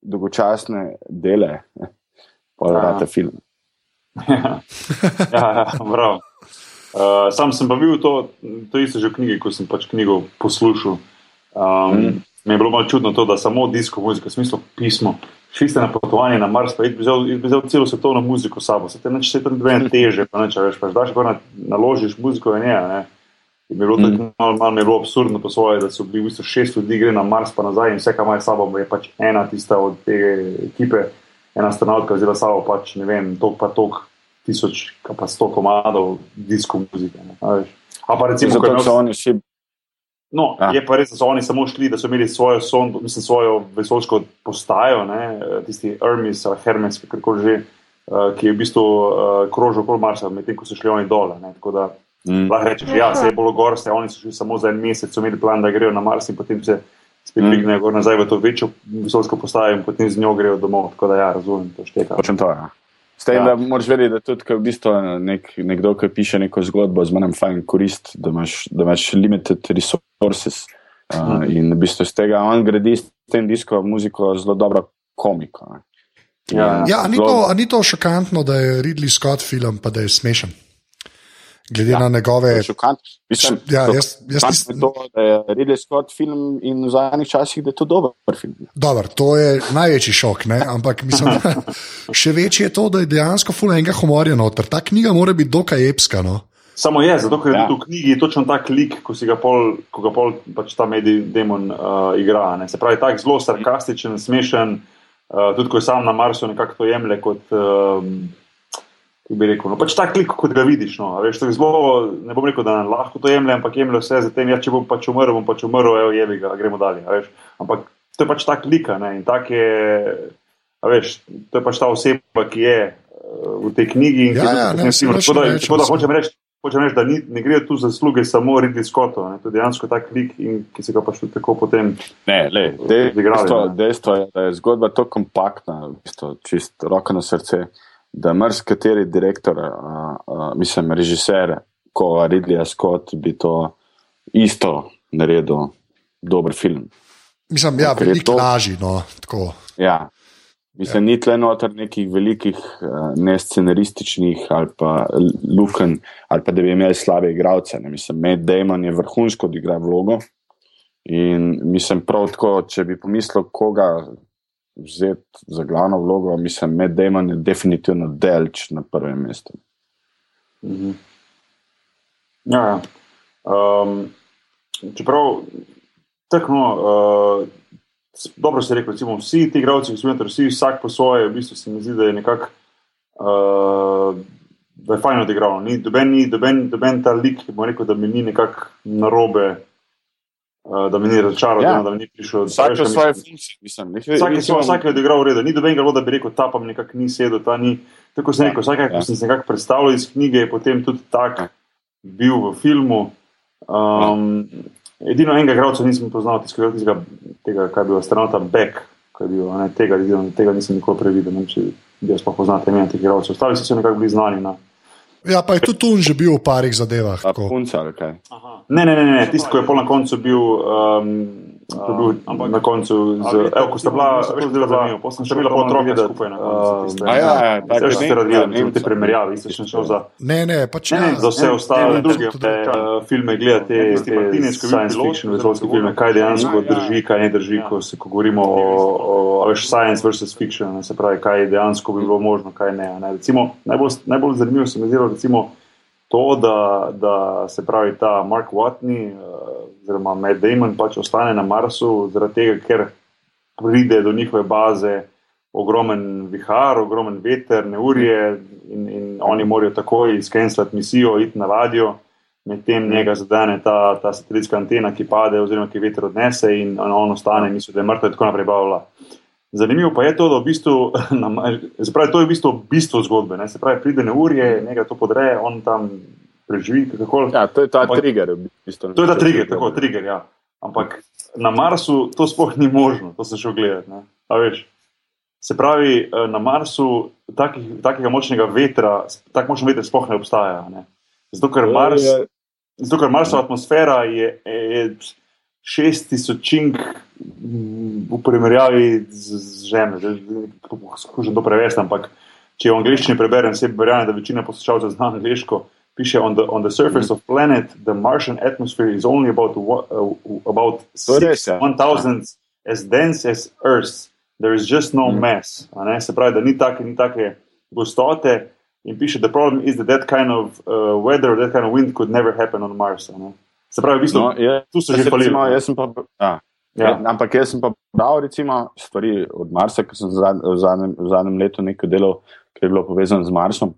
dolgočasne dele, pa da ta film. ja, ja, ja Uh, sam sem pa bil to, to isto že v knjigi, ko sem pač knjigo poslušal. Um, mm. Mi je bilo malo čudno to, da samo disko muzika, v smislu pismo, šli ste na potovanje na Mars, pa bi vzel, vzel celo svetovno muziko s sabo, se te neče se tam dve teže, pa neče več, pa daš pa na, naložiš muziko in je, ne. In mi je bilo mm. tako malo, malo bilo absurdno po svoje, da so bili v bistvu šest ljudi gre na Mars pa nazaj in vse, kar ima s sabo, je pač ena tista od te ekipe, ena astronautka vzela sabo pač, ne vem, tok pa tok tisoč, pa sto komadov disko muzike. Ne, a pa recimo, Zato so oni še. No, ja. Je pa res, da so oni samo šli, da so imeli svojo, son, mislim, svojo vesoljsko postajo, ne, tisti Hermes ali Hermes, kako že, uh, ki je v bistvu uh, krožil okoli Marsa, medtem ko so šli oni dol. Tako da mm. lahko rečeš, da ja, se je bilo gor, se oni so šli samo za en mesec, so imeli plan, da grejo na Mars in potem se spet mm. dvignejo gor nazaj v to večjo vesoljsko postajo in potem z njo grejo domov. Tako da ja, razumem, to šteka. Počem to, ja. S tem, ja. da moraš vedeti, da tudi v bistvu nek, nekdo, ki piše neko zgodbo, z manj fajn korist, da imaš, da imaš limited resources. Uh, in v bistvu iz tega on gradi s tem diskom muziko zelo dobro komiko. Ja, ja ni, to, ni to šokantno, da je Ridley Scott film, pa da je smešen glede ja, na njegove. Mislim, ja, jaz, jaz nisem... to, da je Ridley Scott film in v zadnjih časih, da je to dober film. Dobar, to je največji šok, ne? ampak mislim, še večji je to, da je dejansko full enega humorja noter. Ta knjiga mora biti dokaj epska. No? Samo je, zato ker je ja. v knjigi točno tak lik, ko si ga pol, ko ga pol pač ta medij demon uh, igra. Ne? Se pravi, tak zelo sarkastičen, smešen, uh, tudi ko je sam na Marsu nekako to jemlje kot. Uh, bi rekel. No, pač ta klik, kot ga vidiš. No, veš, zelo, ne bom rekel, da lahko to jemljem, ampak jemljem vse za tem. Ja, če bom pač umrl, bom pač umrl, evo, jebi ga, gremo dalje. Veš, ampak to je pač ta klika. Ne, in tak je, veš, to je pač ta oseba, ki je uh, v tej knjigi. Ja, ja, ne, tako da, tako da hočem reči. Hočem reči, da ni, ne gre tu za zasluge samo Ridley Scottu, to je dejansko ta klik, in, ki se ga pač tudi tako potem. Ne, le, dejstvo, dejstvo je, da je zgodba tako kompaktna, čist roko na srce. Uh, da marsikateri direktor, uh, uh, mislim, režiser, ko Ridley Scott bi to isto naredil, dober film. Mislim, ja, veliko to... lažje. No, ja. Mislim, ja. ni tle noter nekih velikih, uh, ne scenarističnih ali pa luken, ali pa da bi imeli slabe igralce. Ne. Mislim, Med Damon je vrhunsko odigral vlogo. In mislim, prav tako, če bi pomislil, koga vzeti za glavno vlogo, mislim, med Demon je definitivno delč na prvem mestu. -hmm. Ja, ja. Um, čeprav tako, no, uh, dobro se reče, recimo, vsi ti igralci, ki so imeli, vsi vsak po svoje, v bistvu se mi zdi, da je nekako. Uh, Da je fajn odigral. Doben, doben, doben ta lik, ki bo rekel, da mi ni nekako narobe, da mi ni razočaral, ja. da mi ni prišel. Vsak je svoje funkcije, mislim. Vsak je svoj, vsak je odigral v redu. Ni doben ga, da bi rekel, ta pa mi nekako ni sedel, ta ni. Tako sem ja. rekel, vsak, ja. ko sem se nekako predstavljal iz knjige, je potem tudi tak ja. bil v filmu. Um, ja. Edino enega gradca nisem poznal, tistega, tistega, tega, kaj je bil astronauta Beck, kaj je bil, ne, tega, tega nisem nikoli previdel, ne, če bi jaz pa poznal te imena teh gradcev. Ostali so nekako bili znani. Na, Ja, pa je tudi tu že bil v parih zadevah. Punca, ne, ne, ne, ne. tisti, ki je pol na koncu bil. Um, bil ampak na koncu, z, evo, ko sta bila, veš, zelo zanimivo, potem sem bila po otroku skupaj na koncu. Ja, ja, ja, tako se radijo, ne vem, te primerjave, isto sem šel za. Ne, ne, pač ne. Za vse ostale druge filme gledate, te science fiction, vesoljske filme, kaj dejansko drži, kaj ne drži, ko se ko govorimo o, veš, science versus fiction, se pravi, kaj dejansko bi bilo možno, kaj ne. Recimo, najbolj zanimivo se mi zdelo, recimo, to, da, da se pravi ta Mark Watney, uh, oziroma Matt Damon, pač ostane na Marsu, zaradi tega, ker pride do njihove baze ogromen vihar, ogromen veter, neurje in, in oni morajo takoj izkenslati misijo, iti na radio. Medtem njega zadane ta, ta satelitska antena, ki pade, oziroma ki veter odnese, in on ostane, misli, da je mrtev, in tako naprej. Bavila. Zanimivo pa je to, da v bistvu, pravi, to je v bistvu bistvo zgodbe. Ne? Se pravi, pride na urje, nekaj to podre, on tam preživi. Ja, to je ta Ampak, trigger. V bistvu, to je ta trigger, tako trigger. Ja. Ampak na Marsu to sploh ni možno, to se še ogledati. Se pravi, eh, na Marsu takih, takega močnega vetra, tako močen veter sploh ne obstaja. Ne? Zato, ker Mars, zato, ker Marsova atmosfera je. je šest tisočink v primerjavi z, z Zemljo. Skušam to prevesti, ampak če v angleščini preberem, se verjamem, da večina poslušalcev zna angliško. Piše, on the, on the surface of planet, the Martian atmosphere is only about, uh, about res, six, ja. one thousandth as dense as Earth. There is just no mass. a Ne? Se pravi, da ni take, ni take gostote. In piše, the problem is that that kind of uh, weather, that kind of wind could never happen on Mars. Se pravi, v bistvu, No, je, tu so že hvalili. recimo, jaz sem pa, Ja. ja. Ampak jaz sem pa bral recimo, stvari od Marsa, ker sem v zadnjem, v zadnjem letu nekaj delal, ki je bilo povezano z Marsom.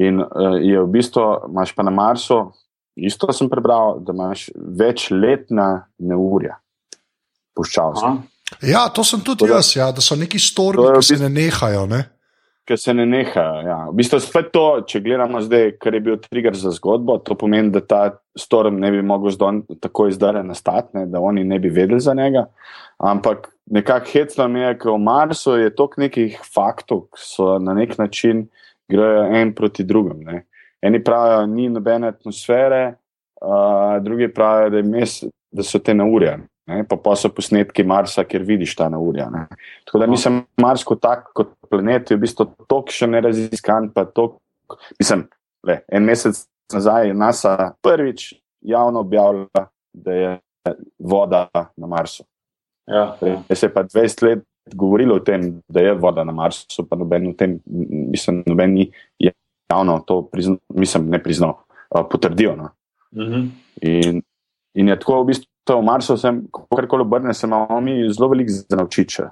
In uh, je v bistvu, imaš pa na Marsu, isto sem prebral, da imaš večletna neurja, puščavska. Ja, to sem tudi Tako da- jaz, ja, da so neki To stormi, v ki se bistvu- ne nehajo. Ne? Ker se ne neha. Ja. V bistvu spet to, če gledamo zdaj, kar je bil trigger za zgodbo, to pomeni, da ta storm ne bi mogel zdaj tako izdare nastati, ne, da oni ne bi vedeli za njega. Ampak nekako hecno mi je, ker v Marsu je toliko nekih faktov, ki so na nek način grejo en proti drugim. Ne. Eni pravijo, ni nobene atmosfere, uh, drugi pravijo, da, mes, da so te naurje. Ne, pa, pa so posnetki Marsa, kjer vidiš ta naurja. Ne. Tako da mislim, Mars kot tak, kot planet je v bistvu toliko še neraziskan. toliko- Mislim, le, en mesec nazaj je NASA prvič javno objavila, da je voda na Marsu. Ja, ja. Se je pa 20 let govorilo o tem, da je voda na Marsu, pa noben, o tem, mislim, noben ni javno to priznal, mislim, ne priznal, uh, potrdil. No. Mhm. In, in je tako v bistvu. To v Marsu, sem, kakorkoli obrne, se imamo mi zelo veliko za naučiti.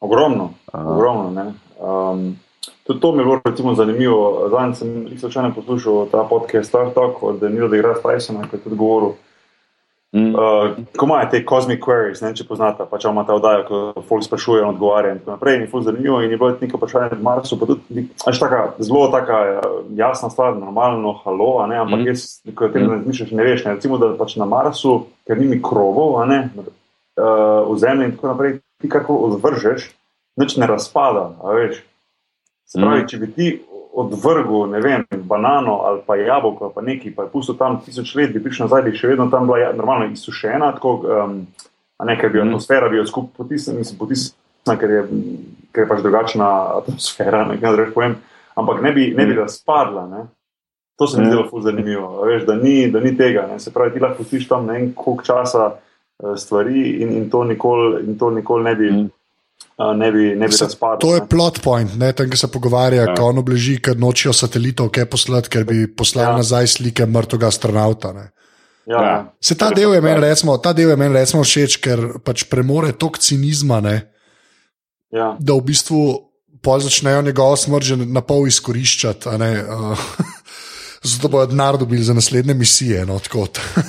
Ogromno, Uh, ogromno. ne. Um, tudi to mi je bilo recimo, zanimivo. Zadnjič sem jih slučajno poslušal ta podcast Star Talk od Nila deGrasse Tysona, ki je tudi govoril. Mm, Uh, ko imajo te Cosmic Queries, ne, če poznate, pač ima ta oddaja, ko folk sprašuje in odgovarja in tako naprej. In je ful zanimivo in je bilo neko vprašanje v Marsu, pa tudi až taka, zelo taka eh, jasna stvar, normalno, halo, ne, ampak mm. jaz, ko o tem ne razmišljaš, ne veš. Ne. Recimo, da pač na Marsu, ker ni mikrobov, a ne, uh, v zemlji in tako naprej, ti karkoli odvržeš, nič ne razpada, veš. Se pravi, Mhm. če bi ti odvrgel, ne vem, banano ali pa jabolko ali pa nekaj, pa je pustil tam tisoč let, bi prišel nazaj, bi še vedno tam bila ja- normalno izsušena, tako, um, a ne, ker bi Mhm. atmosfera bil skupaj potisnjena, mislim, potisnjena, ker je, ker je pač drugačna atmosfera, ne kaj reč povem, ampak ne bi, ne bi Mhm. razpadla, ne. To se mi Mhm. zdelo ful zanimivo, veš, da ni, da ni tega, ne. se pravi, ti lahko pustiš tam ne vem koliko časa eh, stvari in, in to nikoli, in to nikoli ne bi, Mhm. Ne bi, ne bi Se- razpadlo. To je ne. plot point, ne, tam, ki se pogovarja, Ja. ko ono bliži, ker nočijo satelitov, kaj poslati, ker bi poslali Ja. nazaj slike mrtvega astronauta. Ne. Ja, Ja. Se ta del je meni recimo, ta del je meni recimo všeč, ker pač premore toliko cinizma, ne, ja. da v bistvu pol začnejo njegovo smrt že na pol izkoriščati. a ne, Uh, Zato bodo denar dobili za naslednje misije. No, tako.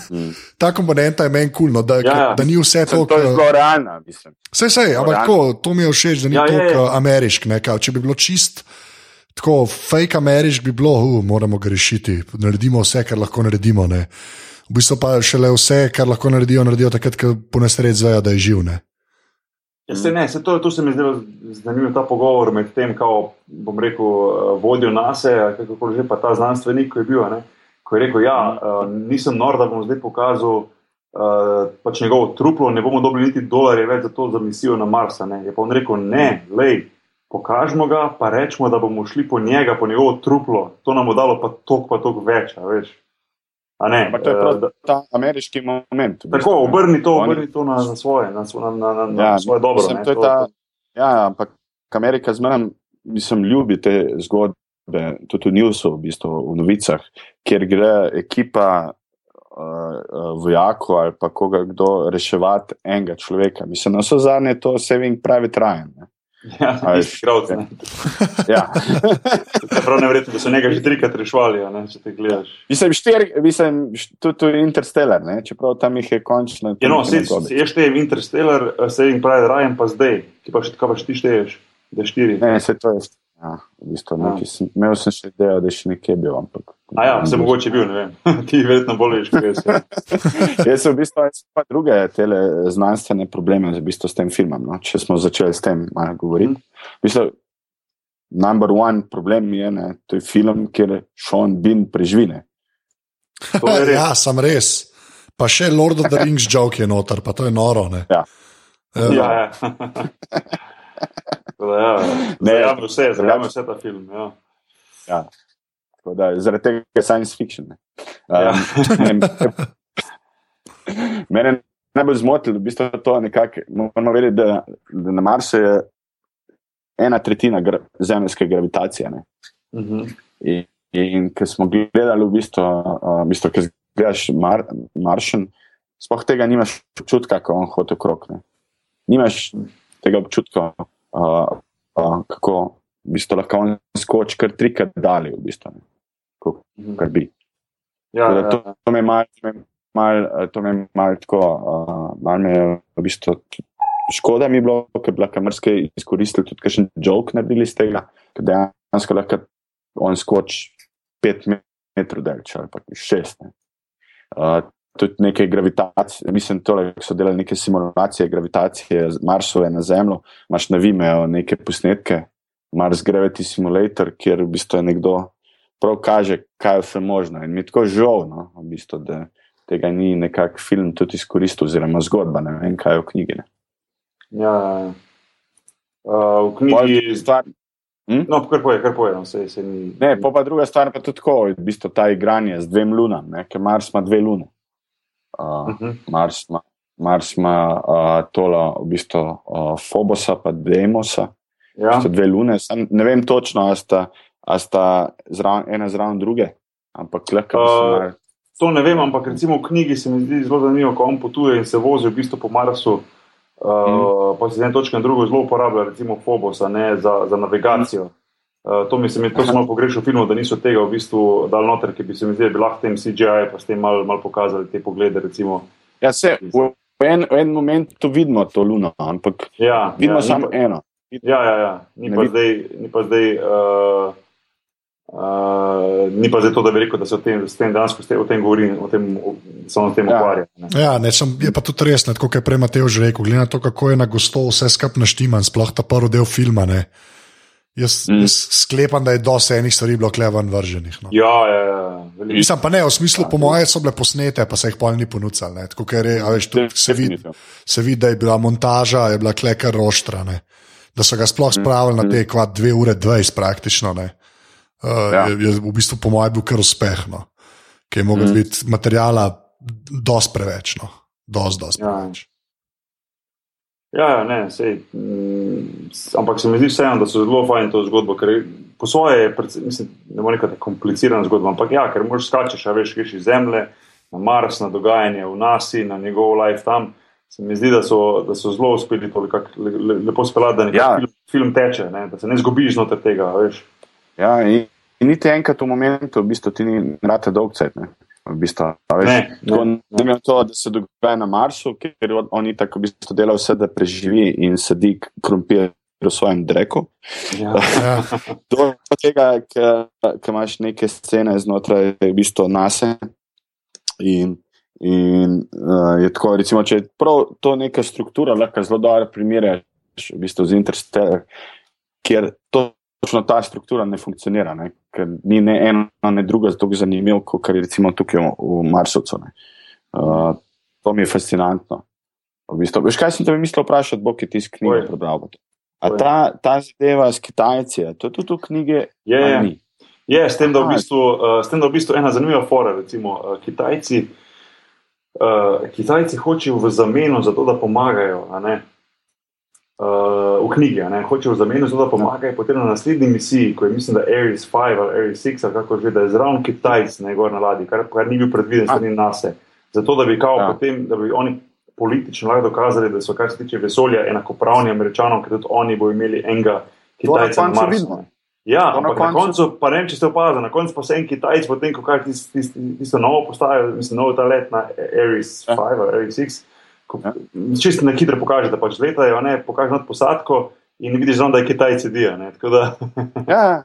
Mm. Ta komponenta je meni kul, no, da, Ja, ja. da ni vse to, To je zelo realno, mislim. Vse, vse, ampak tako, to mi je všeč, da ni Ja, ja, ja, tako ameriški. ne, kao, Če bi bilo čist, tako fake ameriški, bi bilo, uh, moramo ga rešiti, naredimo vse, kar lahko naredimo. Ne. V bistvu pa šele vse, kar lahko naredijo, naredijo takrat, ko po nesreč zvejo, da je živ. Ja, se ne, se to, to se mi zdi zanimivo, ta pogovor med tem, kako bom rekel, eh, vodijo nase, kako že pa ta znanstvenik, ki je bil. Ne, ko je rekel, ja, eh, nisem nor, da bom zdaj pokazal uh, pač njegovo truplo, ne bomo dobili niti dolarje več za to za misijo na Mars. Ne. Je pa on rekel, ne, lej, pokažimo ga, pa rečemo, da bomo šli po njega, po njegovo truplo, to nam bo dalo pa tok, pa tok več, veš. Ampak to je eh, prav da- ta ameriški moment. v bistvu, Tako, obrni to, obrni to na, na svoje, na, na, na, na, na Ja, svoje dobro. mislim, ne, to to- ta, ja, ampak Amerika zmeraj, mislim, ljubi te zgodbe, tudi v Newsu, v bistvu v novicah, kjer gre ekipa uh, vojakov ali pa koga kdo reševati enega človeka. Mislim, na vse zadnje je to saving private Ryan. Ne? Ja, A isti igralci, ne. Ja. Prav nevrjetno, da so njega že trikrat rešvali, a ne, če te gledaš. mislim, štiri, mislim, tudi tudi Interstellar, ne? čeprav tam jih je končno. Ja, no, se, se, jaz štejem Interstellar, eh, Saving Private Ryan, pa zdaj, ki pa še kaj pa še ti šteješ, da je štiri. Ne, se to je. Ja, v bistvu, Ja. ja. sem, imel sem še idejo, da je še nekje bil. Ampak, A ja, se mogoče bil, ne vem. ti verjetno bolj veš, kaj je. ja. Jaz sem v bistvu pa druge tele znanstvene probleme v bistvu, s tem filmom. No? Če smo začeli s tem malo govoriti. V bistvu, number one problem je, ne, to je film, kjer Sean Bean preživine. Je ja, sem res. Pa še Lord of the Rings joke je noter, pa to je noro. Ne. Ja. Ja. Ja, ja. Da, ja, Ne, vse, vse ta film. Ja. Ja. Tako Da, zaradi tega je science fiction. Ne. Ja. Um, mene je najbolj zmotilo, v bistvu to nekako, moramo vedeti, da, da na Marsu je ena tretjina gra, zemljske gravitacije. Ne? Mhm. In, in ko smo gledali, v bistvu, uh, v bistvu ko gledaš Mar, Maršen, sploh tega nimaš občutka, ko on hodi okrog. Ne? Nimaš tega občutka, uh, uh, kako v bistvu lahko on skoči kar trikrat dalje, v bistvu, ne? Ko- Mhm. kar bi. Ja, da ja, To, to me malo mal, to me mal tako, uh, malo me je v bistvu škoda mi je bilo, ker bi lahko marsikaj izkoristili, tudi kakšen jok naredili iz tega, ker dejansko lahko on skoči pet metrov dalje ali pa šest. Ne. Uh, tudi neke gravitacije, mislim, tole, so delali neke simulacije gravitacije Marsove na Zemljo, imaš na Vimeo neke posnetke, Mars Gravity Simulator, kjer v bistvu je nekdo prav kaže, kaj je vse možno. In mi je tako žal, no, v bistvu, da tega ni nekak film tudi izkoristil, oziroma zgodba, ne vem, kaj je v knjigi. Ne. ja, ja. Uh, v knjigi. Stvar, No, kar poje, kar poje. No, se, se ni, ne, pa, pa druga stvar pa tudi tako, v bistvu ta igranje z dvem lunam, ne, ker Mars ima dve lune. Uh, Mhm. Mars ima, Mars ima uh, tole, v bistvu, uh, Fobosa, pa Demosa, Ja. so dve lune. Sam ne vem točno, a sta, a sta zraven, ena zraven druge, ampak se Uh. To ne vem, ampak recimo v knjigi se mi zdi zelo zanimivo, ko on potuje in se vozi v bistvu po Marsu, uh, Mhm. pa se z ene točke na drugo zelo uporablja, recimo Phobos, ne za, za navigacijo. Uh, to mi se mi to malo pogrešal v filmu, da niso tega v bistvu dal noter, ki bi se mi zdeli, da bi lahko tem CGI pa s tem malo mal pokazali te poglede. Recimo. Ja, se, v, v, en, v en momentu vidimo to luno, ampak Ja, vidimo ja, samo pa, eno. ja, ja, ja. Ni, Ne pa vid- zdaj, ni pa zdaj. Uh, Uh, ni pa zdaj to, da bi rekel, da se o tem, s tem danes o tem govori, o tem, o, samo o tem Ja. ukvarja. ne. Ja, ne, sem, je pa tudi res, ne, tako kot je prej Mateo že rekel, glede na to, kako je na gosto vse skupaj naštiman, sploh ta prvi del filma. Ne. Jaz, Mm. mm. jaz sklepam, da je dosti enih stvari bilo klevan vrženih. No. Ja, ja, ja. Mislim pa ne, v smislu, po mojem, so bile posnete, pa se jih pol ni ponudili. ne. Tako ker je, a veš, tudi se vidi, se vidi, da je bila montaža, je bila klekar roštrane. Da so ga sploh spravili na te kva 2 ure 20 praktično. Ne. Uh, Ja. je, je v bistvu po mojem bil kar uspeh, no. ki je mogel Mm. mm. biti materijala dosti preveč. No. Dost, dost Ja. preveč. Ja, ja, ne, sej, mm, s- ampak se mi zdi vseeno, da so zelo fajn to zgodbo, ker po svoje, je predvsem- mislim, ne morem reči, komplicirana zgodba, ampak ja, ker moraš skačeš, a veš, greš iz Zemlje na Mars, na dogajanje v nasi, na njegov life tam. Se mi zdi, da so, da so zelo uspeli to le, le, lepo speljati, da Ja. film, film teče, ne, da se ne zgubiš znotraj tega, veš. Ja, in, in niti enkrat v momentu, v bistvu, ti ni rade dolg cajt. Ne. V bistvu, a veš, Ne, tako, ne, ne vem to, da se dogaja na Marsu, ker on, on tako v bistvu dela vse, da preživi in sedi krompir v svojem dreku. Ja. Ja. Do tega, ker imaš neke scene znotraj v bistvu nase. In, in uh, je tako, recimo, če je prav to neka struktura, lahko zelo dobro primerjaš v bistvu z Interstellar, kjer točno ta struktura ne funkcionira, ne? ker ni ne eno, ne drugo tako zanimivo, kot je recimo tukaj v, v Marsovcu. Uh, to mi je fascinantno. V bistvu. Veš, kaj sem te mislil vprašati, bo ki ti iz knjige prebral? A ta, ta zadeva s Kitajci, to je tudi v knjigi? Je, je. Je, s tem, v bistvu, uh, s tem, da v bistvu ena zanimiva fora, recimo uh, Kitajci, uh, Kitajci hočejo v zameno za to, da pomagajo, ne, uh, v knjigi, ne, hočejo v zameno za to, da pomagajo, potem na naslednji misiji, ko je mislim, da Ares 5 ali Ares 6 ali kako že, da je zraven Kitajc, ne gor na ladji, kar, kar ni bil predviden strani nase. Zato, da bi kao Ja. potem, da bi oni politično lahko dokazali, da so, kar se tiče vesolja, enakopravni američanom, ker tudi oni bodo imeli enega na Kitajca na koncu Marsu. Ja, To na ampak na koncu- koncu, pa ne vem, če ste opazili, na koncu pa se en Kitajc, potem ko kaže tisto tist, tisto novo postajo, mislim, nov ta let na Ares Ja. 5 ali Ares 6, ko Ja. čisto na hitro pokaže, da pač letajo, ne, pokaže nad posadko in vidiš, zraven, da je Kitajci sedijo. da Ja,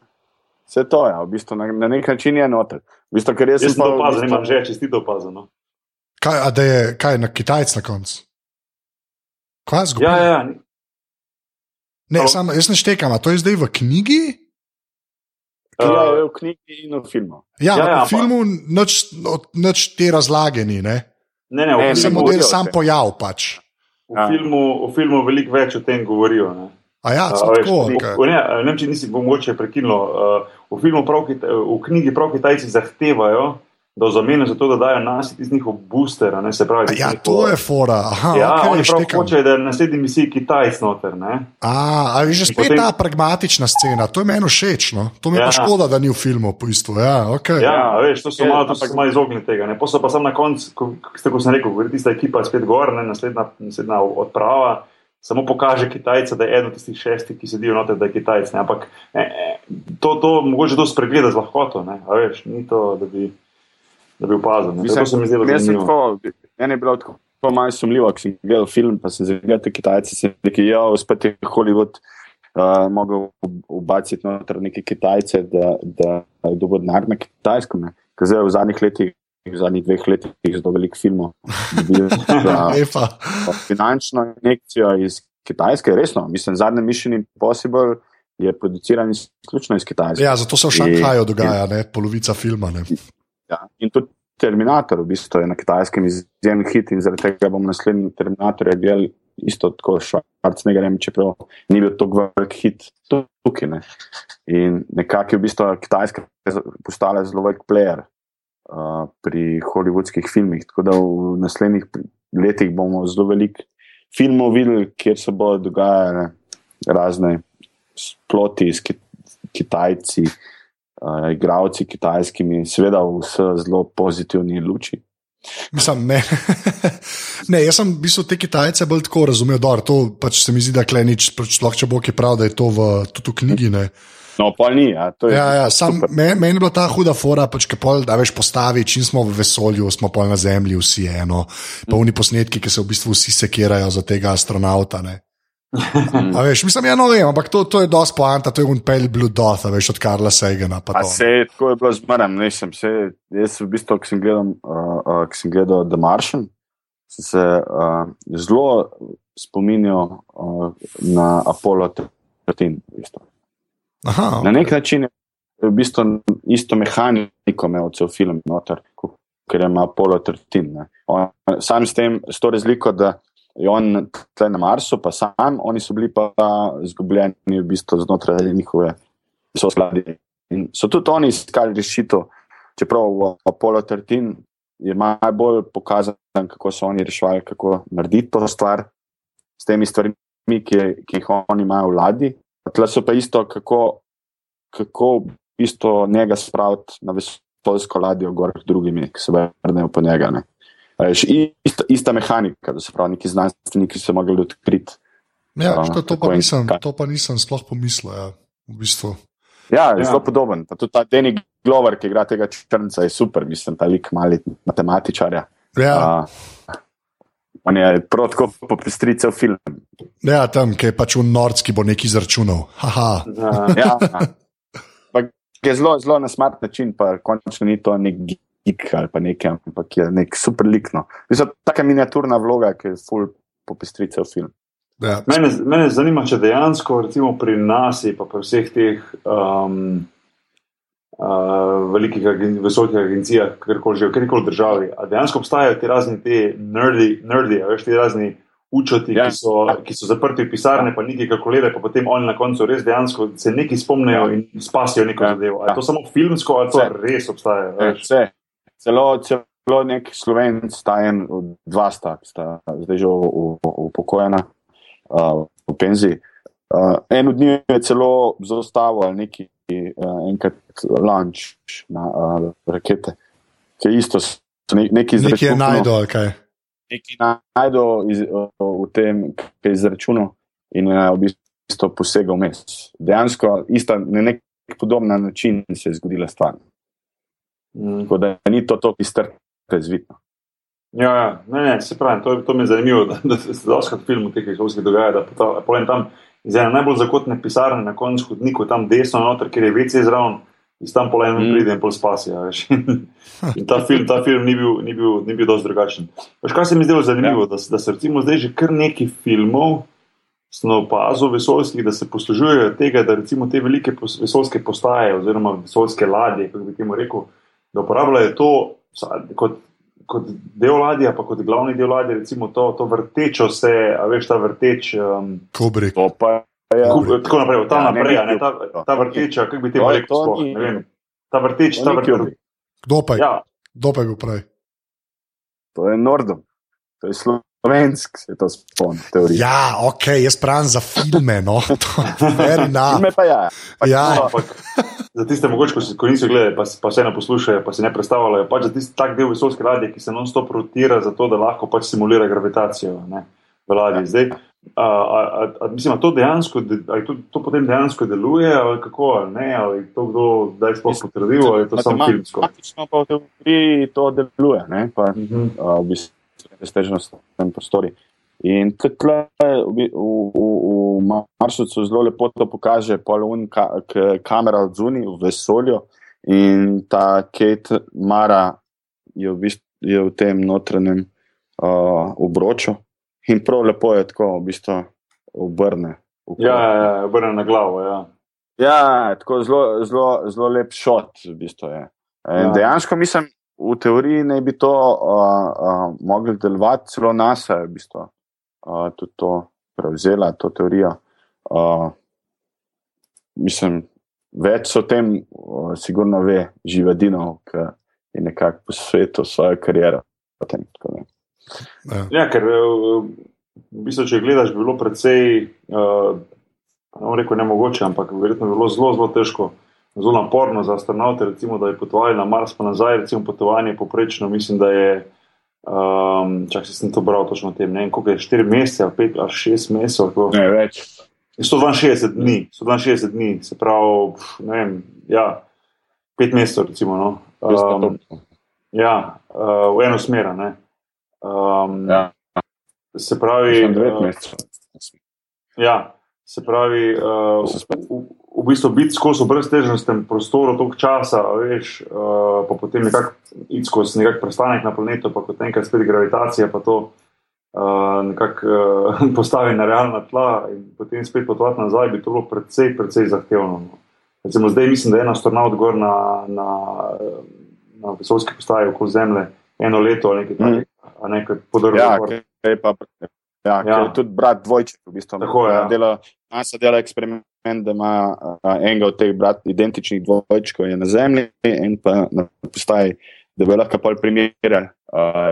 vse to je, ja, v bistvu na, na nek način je noter. V bistvu, ker jaz, jaz sem to pa v opazil, bistvu- nimam že čestito opazil. No. Kaj, a da je kaj na Kitajc na koncu? Kaj je zgodilo? Ja, ja, ja, Ne, Halo? sam, jaz ne štekam, a to je zdaj v knjigi? Ja, Uh, je v knjigi in v filmu. Ja, Ja, ja, ja, v pa- filmu nič, od- nič te razlage ni, ne? Ne, ne, Ne, filmu, samo del sam pojav pač. v, filmu, v filmu veliko več o tem govorijo. Ne. A ja, A, veš, tako. v- v- ne, ne vem, če nisi mogoče prekinilo. Uh, v, prav, v knjigi prav Kitajci zahtevajo, da zamenjajo za to, da dajo nas iz njihov booster. Ne, se pravi, Ja, to je fora. Aha, Ja, okay, oni prav štekam. hočejo, da je na naslednji misiji Kitajc noter. Ne? A, a je že spet potem- ta pragmatična scena, to je meni všeč. No? To mi je Ja. pa škoda, da ni v filmu, po bistvu. Ja, okay. Ja, Ja, a veš, to so je, malo, to so ampak- se malo izognili tega. Ne? Posel pa sam na koncu, ko, ko sem rekel, gre tista ekipa spet gor, ne? naslednja, naslednja odprava. Samo pokaže Kitajca, da je eden od tistih šestih, ki sedijo noter, da je Kitajc. Ne? Ampak eh, eh, to, to mogoče to spregleda z lahkoto. Ne? A veš, ni to, da bi, da bi opazil. To se mi zdelo meni se zanimivo. tako- Meni je bilo tako malo sumljivo, ko sem gledal film, pa sem zagledal te Kitajce, sem rekel, ja, spet je Hollywood uh, mogel ubaciti noter neke Kitajce, da, da je dobil denar na Kitajskem. ne. Ker zdaj v zadnjih letih, v zadnjih dveh letih, zelo veliko filmov. dobijo za- finančno injekcijo iz Kitajske, resno. Mislim, zadnji Mission Impossible je produciran izključno iz Kitajske. Ja, zato se v Šanghaju dogaja, ne? polovica filma. Ne? Ja. In tudi Terminator, v bistvu je na Kitajskem izjemen hit in zaradi tega bomo naslednji Terminator gledali isto tako Schwarzenegger, čeprav ni bil tako velik hit tukaj. Ne. In nekako je v bistvu Kitajska postala zelo velik player uh, pri hollywoodskih filmih. Tako da v naslednjih letih bomo zelo veliko filmov videli, kjer se bodo dogajale razne sploti s Ki- Kitajci, uh, igravci kitajskimi, seveda vse zelo pozitivni luči. Mislim, ne. ne, jaz sem v bistvu te Kitajce bolj tako razumel. Dor, to pač se mi zdi, da klenič, pač lahko če bo ki prav, da je to v, tudi v knjigi. Ne. No, pa ni. Ja, je Ja, ja, sam, meni je bila ta huda fora, pač, ki pol, da veš postavi, čim smo v vesolju, smo pol na Zemlji, vsi eno. Pa oni posnetki, ki se v bistvu vsi sekirajo za tega astronauta. Ne. A veš, mislim, ja, no vem, ampak to, to je dosti poanta, to je un pel Blue Dot, a veš, od Karla Segana. se je tako je bilo zmeraj, nisem se. Jaz v bistvu, ko sem gledal, uh, uh, ko sem gledal The Martian, sem se uh, zelo spominjal uh, na Apollo 13. v bistvu. Aha, Na nek način je v bistvu isto mehaniko imel cel film, noter, ker ima Apollo 13. ne. On, sam s tem, s to razliko, da je on tle na Marsu, pa sam, oni so bili pa izgubljeni v bistvu znotraj njihove sosladje. In so tudi oni iskali rešitev, čeprav v Apollo 13 je najbolj pokazan, kako so oni reševali, kako narediti to stvar s temi stvarmi, ki, ki jih oni imajo v ladji. Tle so pa isto, kako, kako isto njega spraviti na vesoljsko ladjo, gor drugimi, ki se vrnejo po njega. Ne. A Veš, ista, ista mehanika, da se pravi, neki znanstveniki so mogli odkriti. ja, a, to, pa nisem, to pa nisem sploh pomislil. Ja, v bistvu. Ja, je Ja. ja. zelo podoben. Pa tudi ta Danny Glover, ki igra tega črnca, je super, mislim, ta lik mali matematičarja. Ja, A, on je prav tako popestri cel film. ja, tam, ki je pač v Nordski bo nekaj izračunal. Haha. Ja, Ja, ampak je zelo, zelo na smart način, pa končno ni to nek geek ali pa nekaj, ampak je nek super likno. Mislim, taka miniaturna vloga, ki je full popestri cel film. Ja. Mene, mene zanima, če dejansko recimo pri nas, pa pri vseh teh um, uh, velikih agen, visokih agencijah, kjerkoli že kjerkoli državi, a dejansko obstajajo ti razni ti nerdi, nerdi a veš, ti razni učoti, Ja. ki, so, ki so zaprti v pisarne, pa nekaj kalkulirajo, pa potem oni na koncu res dejansko se nekaj spomnijo Ja. in spasijo neko Ja. zadevo. A je Ja. to samo filmsko, ali to Vse. res obstaja? Vse. Celo, celo nek slovenc, sta en, dva sta, sta zdaj že upokojena, uh, v penziji. Uh, en od njih je celo zaustavil ali neki uh, enkrat lunch na uh, rakete, ki je isto, ne, neki Nekaj je izračunal- najdel, ali kaj. neki najdel iz, v tem, ki je izračunal in je v bistvu posegal vmes. Dejansko ista, na nek podoben način se je zgodila stvar. Mm. Tako da ni to to, ki strpe zvitno. Ja, ja, ne, ne, se pravi, to, to mi je zanimivo, da, da se doskrat v filmu teh šolskih dogaja, da pa povem tam iz ene najbolj zakotne pisarne na koncu hodniku, tam desno noter, kjer je WC zraven, iz tam pol eno Mm. pride in pol spasijo. veš. In ta film, ta film ni bil, ni bil, ni bil dosti drugačen. Veš, kaj se mi zdelo zanimivo, ja. da, da se recimo zdaj že kar nekaj filmov sem opazil vesoljskih, da se poslužujejo tega, da recimo te velike vesoljske postaje oziroma vesoljske ladje, kako bi temu rekel, da uporabljajo to kot, kot del ladja, pa kot glavni del ladja, recimo to, to vrtečo se, a veš, ta vrteč. Um, Kubrick. To pa je. Kup, tako naprej, tam Ja, ne, naprej, a ne, ta, ta vrteča, kako bi je- rekel, to sploh, ni- ne vem. Ta vrteč, ta vrteč. Kdo pa je? Ja, Kdo pa je bil prej? To je Nordom, to je slovensk, se to spomni, teorija. Ja, ok, jaz pravim za filme, no, to je ena. Ime pa ja. Pa Ja. No, ampak za tiste, mogoče, ko, si, ko niso gledali, pa, pa vseeno poslušajo, pa si ne predstavljajo, pač za tisti tak del vesoljske ladje, ki se non-stop rotira, zato da lahko pač simulira gravitacijo ne, v ladji. Zdaj, a, a, a, a, mislim, a to dejansko, de- ali to, to potem dejansko deluje, ali kako, ali ne, ali to kdo zdaj sploh potrdil, ali je to samo filmsko. Matematično pa v teoriji to deluje, ne? pa Mhm. uh, v bistvu raztežnost v prostori. In tukaj v, bi- v, v, v Marsu zelo lepo to pokaže, polun ka, k- kamera od zunaj v vesolju in ta Kate Mara je v, bistvu, je v tem notranjem uh, obroču in prav lepo je tako v bistvu obrne. Ja, ja, ja, obrne na glavo. Ja. Ja, tako zelo, zelo, zelo lep šot, v bistvu je. Ja. dejansko mislim, v teoriji naj bi to uh, uh, mogli delovati, celo NASA je v bistvu uh, tudi to prevzela, to teorijo. Uh, mislim, več o tem, uh, sigurno ve Živadinov, ki je nekako po svetu svojo kariero. Potem. Ja. Ja, ker eh, v bistvu, če gledaš, bi bilo precej, uh, ne bom rekel nemogoče, ampak verjetno bi bilo zelo, zelo težko, zelo naporno za astronaute, recimo, da bi potovali na Mars, pa nazaj, recimo potovanje poprečno, mislim, da je, um, čak si sem to bral točno o tem, ne vem, koliko je, 4 mesece ali 5 ali 6 mesecev, kako- Ne več. 162 dni, 162 dni, se pravi, ne vem, ja, 5 mesecev, recimo, no. Um, ja, uh, v eno smer. Um, Ja, Se pravi, sem devet uh, mesecev. Ja, se pravi, uh, se v, v bistvu biti skozi v breztežnostem prostoru toliko časa, a veš, uh, pa potem nekako iti skozi nekak prestanek na planetu, pa potem enkrat spet gravitacija, pa to uh, nekako uh, postavi na realna tla in potem spet potovati nazaj, bi to bilo precej, precej zahtevno. No. Recimo zdaj mislim, da je en astronaut gor na, na, na vesoljski postaji okoli Zemlje eno leto ali nekaj takega, a nekaj podarilo. Ja, kaj je pa, ja, ja. Je tudi brat dvojček, v bistvu. Tako, ja. dela, NASA dela eksperiment, da ima a, enega od teh brat, identičnih dvojčkov je na Zemlji, in pa na postaji, da bi lahko pol primerjali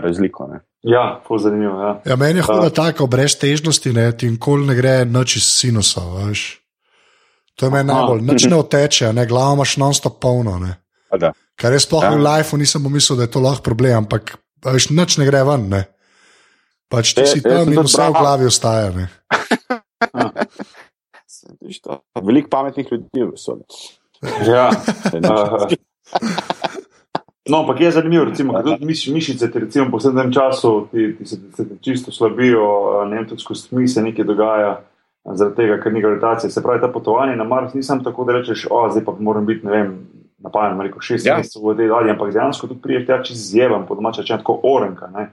razliko. Ne. ja, zelo zanimivo. Ja. Ja, meni je huda Ja. tako, brez težnosti, ne, ti nikoli ne gre noč iz sinusa. Veš. To je meni najbolj, nič ne oteče, ne, glava imaš non-stop polno. Ne. Da. Kar jaz sploh Ja. v lifeu nisem pomislil, da je to lahko problem, ampak veš, nič ne gre ven. Ne. Pač ti Ja, si sem tam in vse v glavi ostaja. Veliko pametnih ljudi v vesolju. Ja. No, ampak je zanimivo, recimo, ker tudi miš, mišice ti recimo, po vsem tem času ti, ti se, se ti čisto slabijo, ne vem, tudi skozi tmi se nekaj dogaja, zaradi tega, ker ni gravitacije. Se pravi, ta potovanje na Mars ni samo tako, da rečeš, o, zdaj pa moram biti, ne vem, na pamet, rekel, šest Ja. ja. mesecev v tej ladji, ampak dejansko tudi priješ tja čez zjevam, po domače, če tako orenka. Ne?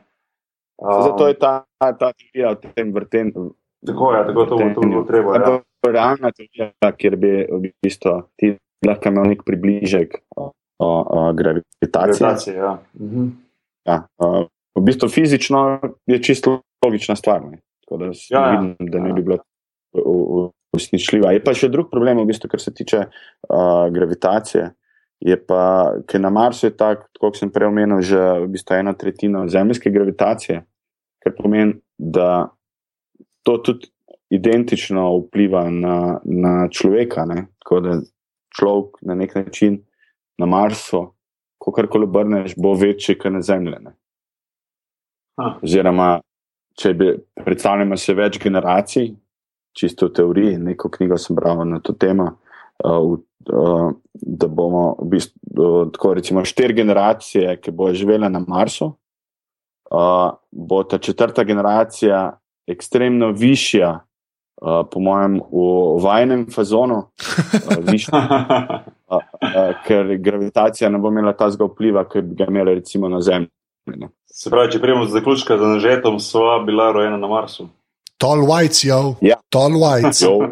Um, Zato je ta, ta teorija o tem vrtenju. Tako je, tako to bo- to bilo treba, ja. Realna teorija, kjer bi v bistvu ti lahko imel nek približek o, o, o gravitaciji. Gravitacije, ja. Mhm. Ja, uh, v bistvu fizično je čisto logična stvar. Ne? Tako da Ja, ja. vidim, da ne bi bilo u- u- uresničljiva. Je pa še drug problem, v bistvu, kar se tiče uh, gravitacije. Je pa, ker na Marsu je tako, kot sem prej omenil, že v bistvu ena tretjina zemeljske gravitacije, kar pomeni, da to tudi identično vpliva na, na človeka. Ne? Tako da človek na nek način na Marsu, ko karkoli obrneš, bo večji kot na Zemlji. Ha. Oziroma, če bi predstavljamo se več generacij, čisto v teoriji, neko knjigo sem bral na to temo, uh, uh, da bomo v bistvu uh, tako recimo štiri generacije, ki bojo živele na Marsu, uh, bo ta četrta generacija ekstremno višja, uh, po mojem, v vajnem fazonu, uh, višja, uh, uh, ker gravitacija ne bo imela tazga vpliva, ki bi ga imela recimo na Zemlji. ne. Se pravi, če prijemo z zaključka, da nažetom sva bila rojena na Marsu. Tall whites, jo. Ja. Tall whites. Jo.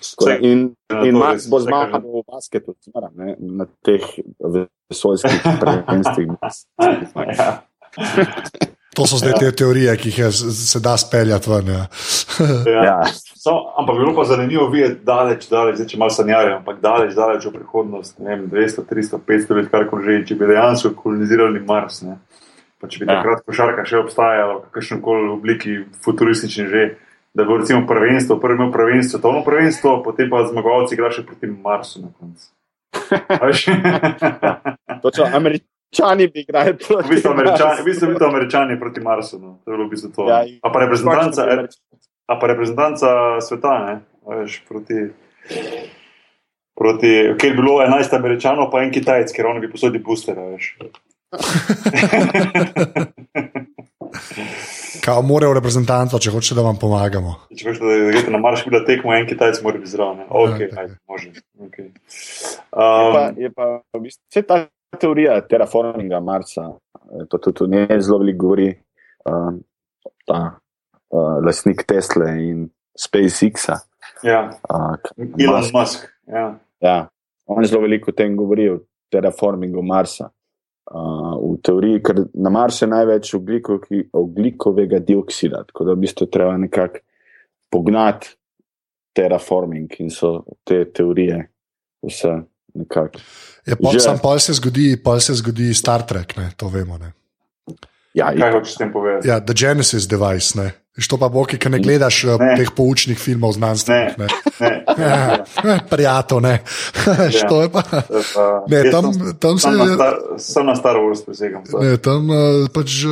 Vse- In, in Mars bo zmagal v basketu, zmaram, ne, na teh vesoljskih prvenstvih. Ja. To so zdaj te teorije, ki jih je, se da speljati ven. Ja. Ja. Ja, So, ampak bilo pa zanimivo videti, daleč, daleč, zdaj, če malo sanjarjem, ampak daleč, daleč v prihodnost, ne vem, 200, 300, 500 let, karkoli že, če bi dejansko kolonizirali Mars. Ne. Pa če bi Ja. takrat košarka še obstajala v kakšnem koli obliki futuristični že, da bo recimo prvenstvo, prvi imel prvenstvo, to prvenstvo, potem pa zmagovalci igra še proti Marsu na koncu. A veš? Točno, američani bi igrali V proti bistvu američani, v bistvu bi to američani proti Marsu. No. To je bilo v bistvu to. Ja, a pa reprezentanca, Američani. a pa reprezentanca sveta, ne, veš, proti. Proti, ker je bilo 11 američanov, pa en kitajec, ker oni bi posodili booster. veš. Kao morajo reprezentanco, če hočete, da vam pomagamo. Če hočeš, da greš na marš, da tekmo, en kitajec mora biti zraven. ne. Ok, Ja, ajde, može. Okay. Je pa, Um, je pa v bistvu, vse ta teorija terraforminga Marsa, eh, to tudi o njej zelo veliko govori uh, ta uh, lastnik Tesla in SpaceX-a. ja, Uh, Elon Musk. Ja. ja, on zelo veliko o tem govori, o terraformingu Marsa. Uh, v teoriji, ker na Marsu je največ ogliko, oglikovega dioksida, tako da v bistvu treba nekako pognati terraforming in so te teorije vse nekako. Je pa, Že- sam pol se zgodi, pol se zgodi Star Trek, ne, to vemo. Ne. Ja, Kaj hočeš s tem povedati? Ja, The Genesis device. Ne. Veš, to pa bo, ki ne gledaš ne. Ne. teh poučnih filmov znanstvenih. Ne. Ne, Ja, eh, Prijatelj, ne. Ja. to je pa. Ne, tam, tam se sem na Star- Sem na Star Wars presegam. ne, tam eh, pač eh,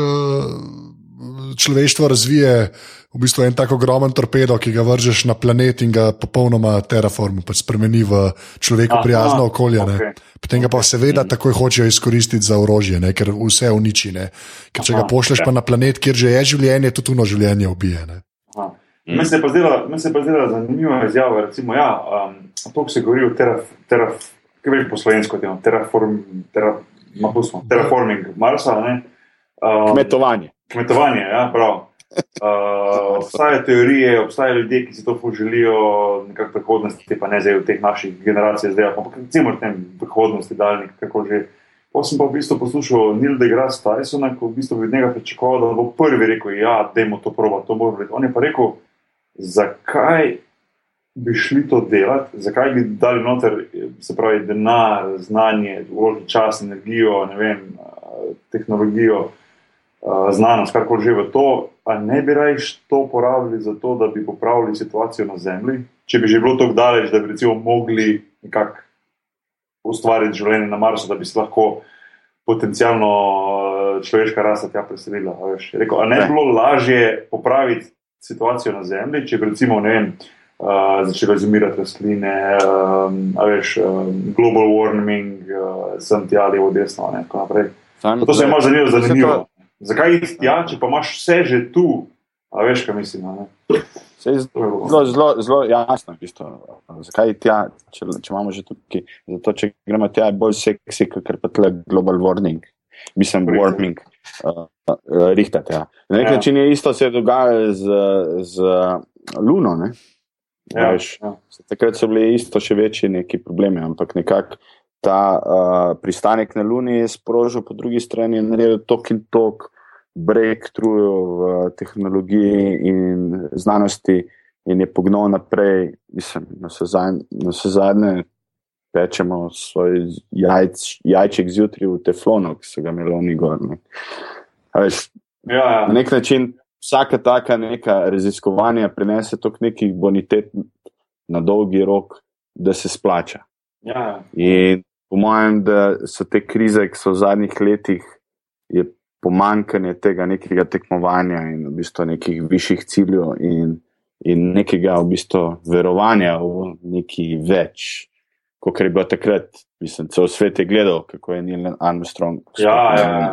človeštvo razvije v bistvu en tako ogromen torpedo, ki ga vržeš na planet in ga popolnoma terraformu pač spremeni v človeku prijazno okolje. Ne. Okay. Potem ga pa seveda takoj hočejo izkoristiti za orožje, ne, ker vse uniči. Ne. Ker če ga Aha, pošleš ja. pa na planet, kjer že je življenje, tudi tuno življenje ubije. Ne. Aha. Meni se je pa zdela- zanimiva izjava. Recimo, ja, um, to, ko se govori o teraf, teraf, kaj veš po slovensko, temo, terraform, teraf, ma, smo, terraforming Marsa. Ne? Um, Kmetovanje. Kmetovanje, ja, prav. Uh, obstajajo teorije, obstajajo ljudje, ki si to želijo, nekako prihodnosti, pa ne zdaj v teh naših generacijah, zdaj, ampak recimo v tem prihodnosti, daljni, kako že. Pa sem pa v bistvu poslušal Neil deGrasse Tysona, ko v bistvu bi od njega pričakoval, da bo prvi rekel: Ja, dajmo to proba, to bo vredno. On je pa rekel, zakaj bi šli to delati, zakaj bi dali noter, se pravi, denar, znanje, vložili čas, energijo, ne vem, eh, tehnologijo, eh, znanost, karkoli že v to, a ne bi rajš to porabili za to, da bi popravili situacijo na Zemlji, če bi že bilo tako daleč, da bi recimo mogli nekako ustvariti življenje na Marsu, da bi se lahko potencialno človeška rasa tja preselila. Rekel, ne bi bilo lažje popraviti situacijo na Zemlji, če bi recimo, ne vem, uh, začele izumirati rastline, um, a veš, um, global warming, uh, sem ti ali v desno, ne, tako naprej. Sam, To se je malo zanimivo. Zakaj iti tja, če pa imaš vse že tu? A veš, kaj mislim? Zelo, zelo, zelo jasno je. Zakaj tja, če, če imamo že tukaj? Zato, če gremo tja, je bolj seksi, kot pa tle global warming. Mislim, Rihtati. warming. Uh, uh, rihtati, ja. Na nek Ja. način je isto se dogaja z, z Luno. Ne? Ja, Veš, ja. Takrat so bili isto še večji neki problemi, ampak nekako ta uh, pristanek na Luni je sprožil, po drugi strani je naredil tok in tok breakthrough v tehnologiji in znanosti in je pognal naprej, mislim, na vse zadnje, zadnje pečemo svoj jajč, jajček zjutraj v teflonu, ki so ga imeli oni gor. ne. A Veš, Ja, ja. na nek način vsaka taka neka raziskovanja prinese toliko nekih bonitet na dolgi rok, da se splača. ja. In po mojem, da so te krize, ki so v zadnjih letih, je pomankanje tega nekega tekmovanja in v bistvu nekih višjih ciljev in, in nekega v bistvu verovanja v neki več, kot je bilo takrat. Mislim, cel svet je gledal, kako je Neil Armstrong. Ja, ja, ja.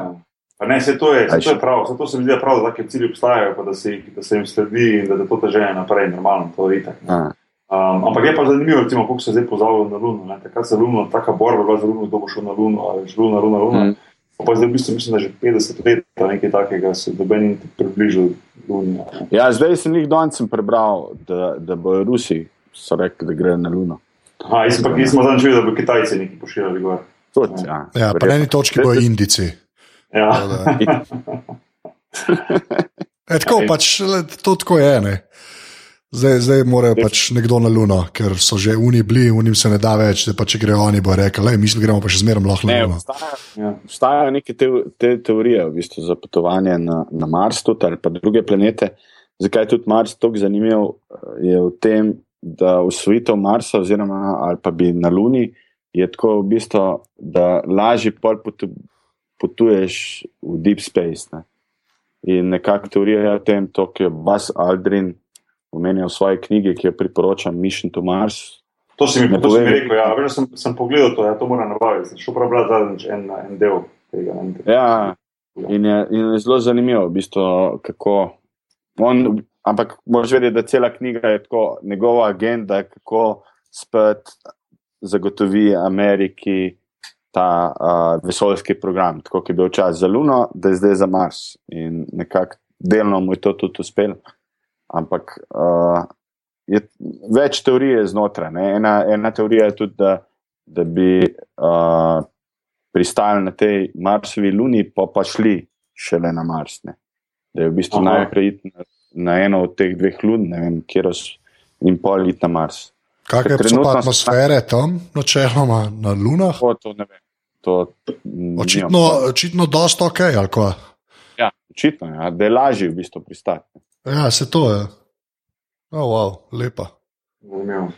Pa ne, se to je, se to je prav, zato se mi zdi, prav, da take cilji obstajajo, pa da se, da se jim sledi in da, da to te žene naprej, normalno, to je itak. ne. Ja. Um, ampak je pa zanimivo, recimo, kako se zdaj pozavlja na Luno. Ne? Takrat se je Luno, taka borba bila za Luno, kdo bo šel na Luno, ali že Luna, Luna, Luna. Mm. Pa zdaj v bistvu mislim, da že 50 let, nekaj takega se doben ni približal Luni. Ja, zdaj sem jih danes prebral, da, da bojo Rusi so rekli, da gre na Luno. Aha, jaz pa jaz sem zadnjič videl, da bi Kitajci nekaj pošiljali gor. Tudi, ja, Ja, pa na eni točki bojo Indici. Ja. Tako da- E, tako pač, le, to tako je. Ne. Zdaj, zdaj morajo pač nekdo na Luno, ker so že uni bili, unim se ne da več, da pa če grejo oni, bo rekel, le, mi smo gremo pa še zmeraj lahko na Luno. obstajajo, ja, obstajajo neke te, te teorije v bistvu za potovanje na, na Mars tudi, ali pa druge planete. Zakaj je tudi Mars tako zanimiv, je v tem, da usvojitev Marsa, oziroma ali pa bi na Luni, je tako v bistvu, da lažje pol potu, potuješ v deep space. Ne. In nekako teorija je o tem, to, ki je Bas Aldrin omenil v svoji knjigi, ki jo priporočam, Mission to Mars. To si mi, to si mi rekel, ja. Veš, sem, sem pogledal to, ja, to moram navajati. Šel prav brati zadnjič en, en del tega. Ne, Ja, in je, in je zelo zanimivo, v bistvu, kako on. Ampak moraš vedeti, da cela knjiga je tako, njegova agenda, kako spet zagotovi Ameriki ta uh, vesoljski program, tako ki je bil čas za Luno, da je zdaj za Mars. In nekako delno mu je to tudi uspelo. Ampak uh, je več teorij znotraj. ne. Ena, ena teorija je tudi, da, da bi uh, pristali na tej Marsovi luni, pa pa šli šele na Mars. Ne. Da je v bistvu Aha. najprej iti na, na eno od teh dveh lun, ne vem, kjer in pol iti na Mars. Kakšne so pa so- atmosfere tam, načeloma na Lunah? To, to ne vem. To, Očitno, očitno dosta ok, ali kva? Ja, očitno ja, da je lažje v bistvu pristati. Ja, se to je. Oh, wow, lepa.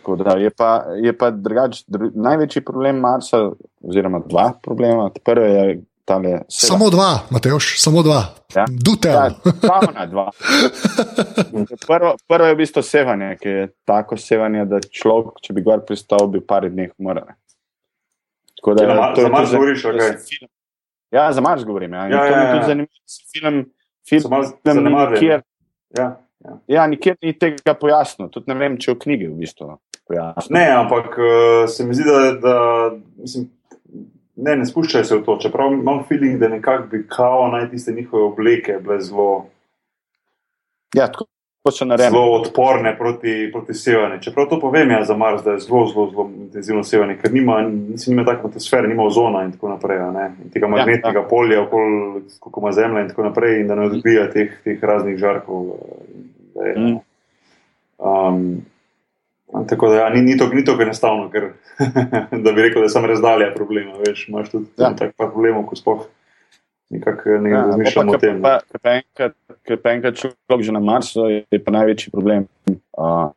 Tako Da, je pa, je pa drugač, dru, največji problem Marsa, oziroma dva problema. Prvi je tale. seva. Samo dva, Mateoš, samo dva. Ja. Dutel. Ja, samo na dva. Prvo, prvo je v bistvu sevanje, ki je tako sevanje, da človek, če bi gor pristal, bi par dneh umrl. Tako na Mar- to za Mars govoriš, film. Ja, za Mars govorim. Ja, In Ja, to ja, je ja. tudi zanimivo. Film, film, So malo film ni nikjer, Ja. ja, nikjer ni tega pojasnil. Tudi ne vem, če v knjigi v bistvu pojasnil. Ne, ampak uh, se mi zdi, da, da mislim, ne, ne spuščajo se v to. Čeprav imam feeling, da nekako bi kao naj tiste njihove obleke bile zelo, Ja, tako. Zelo odporne proti, proti sevanju. Čeprav to povem ja, za Mars, da je zelo, zelo, zelo intenzivno sevanje, ker nima, mislim, nima take atmosfere, nima ozona in tako naprej. In tega magnetnega ja, polja, okoli, koliko ima Zemlja in tako naprej, in da ne odbija teh, teh raznih žarkov. je, Mm. Um, tako da ja, ni, ni tako to enostavno, ker da bi rekel, da sem razdalja problema. Veš, imaš tudi Ja. ja. tako problemov, ko sploh nekako ne Ja, razmišljamo o tem. pa- Ker pa enkrat- človek že na Marsu, je pa največji problem uh,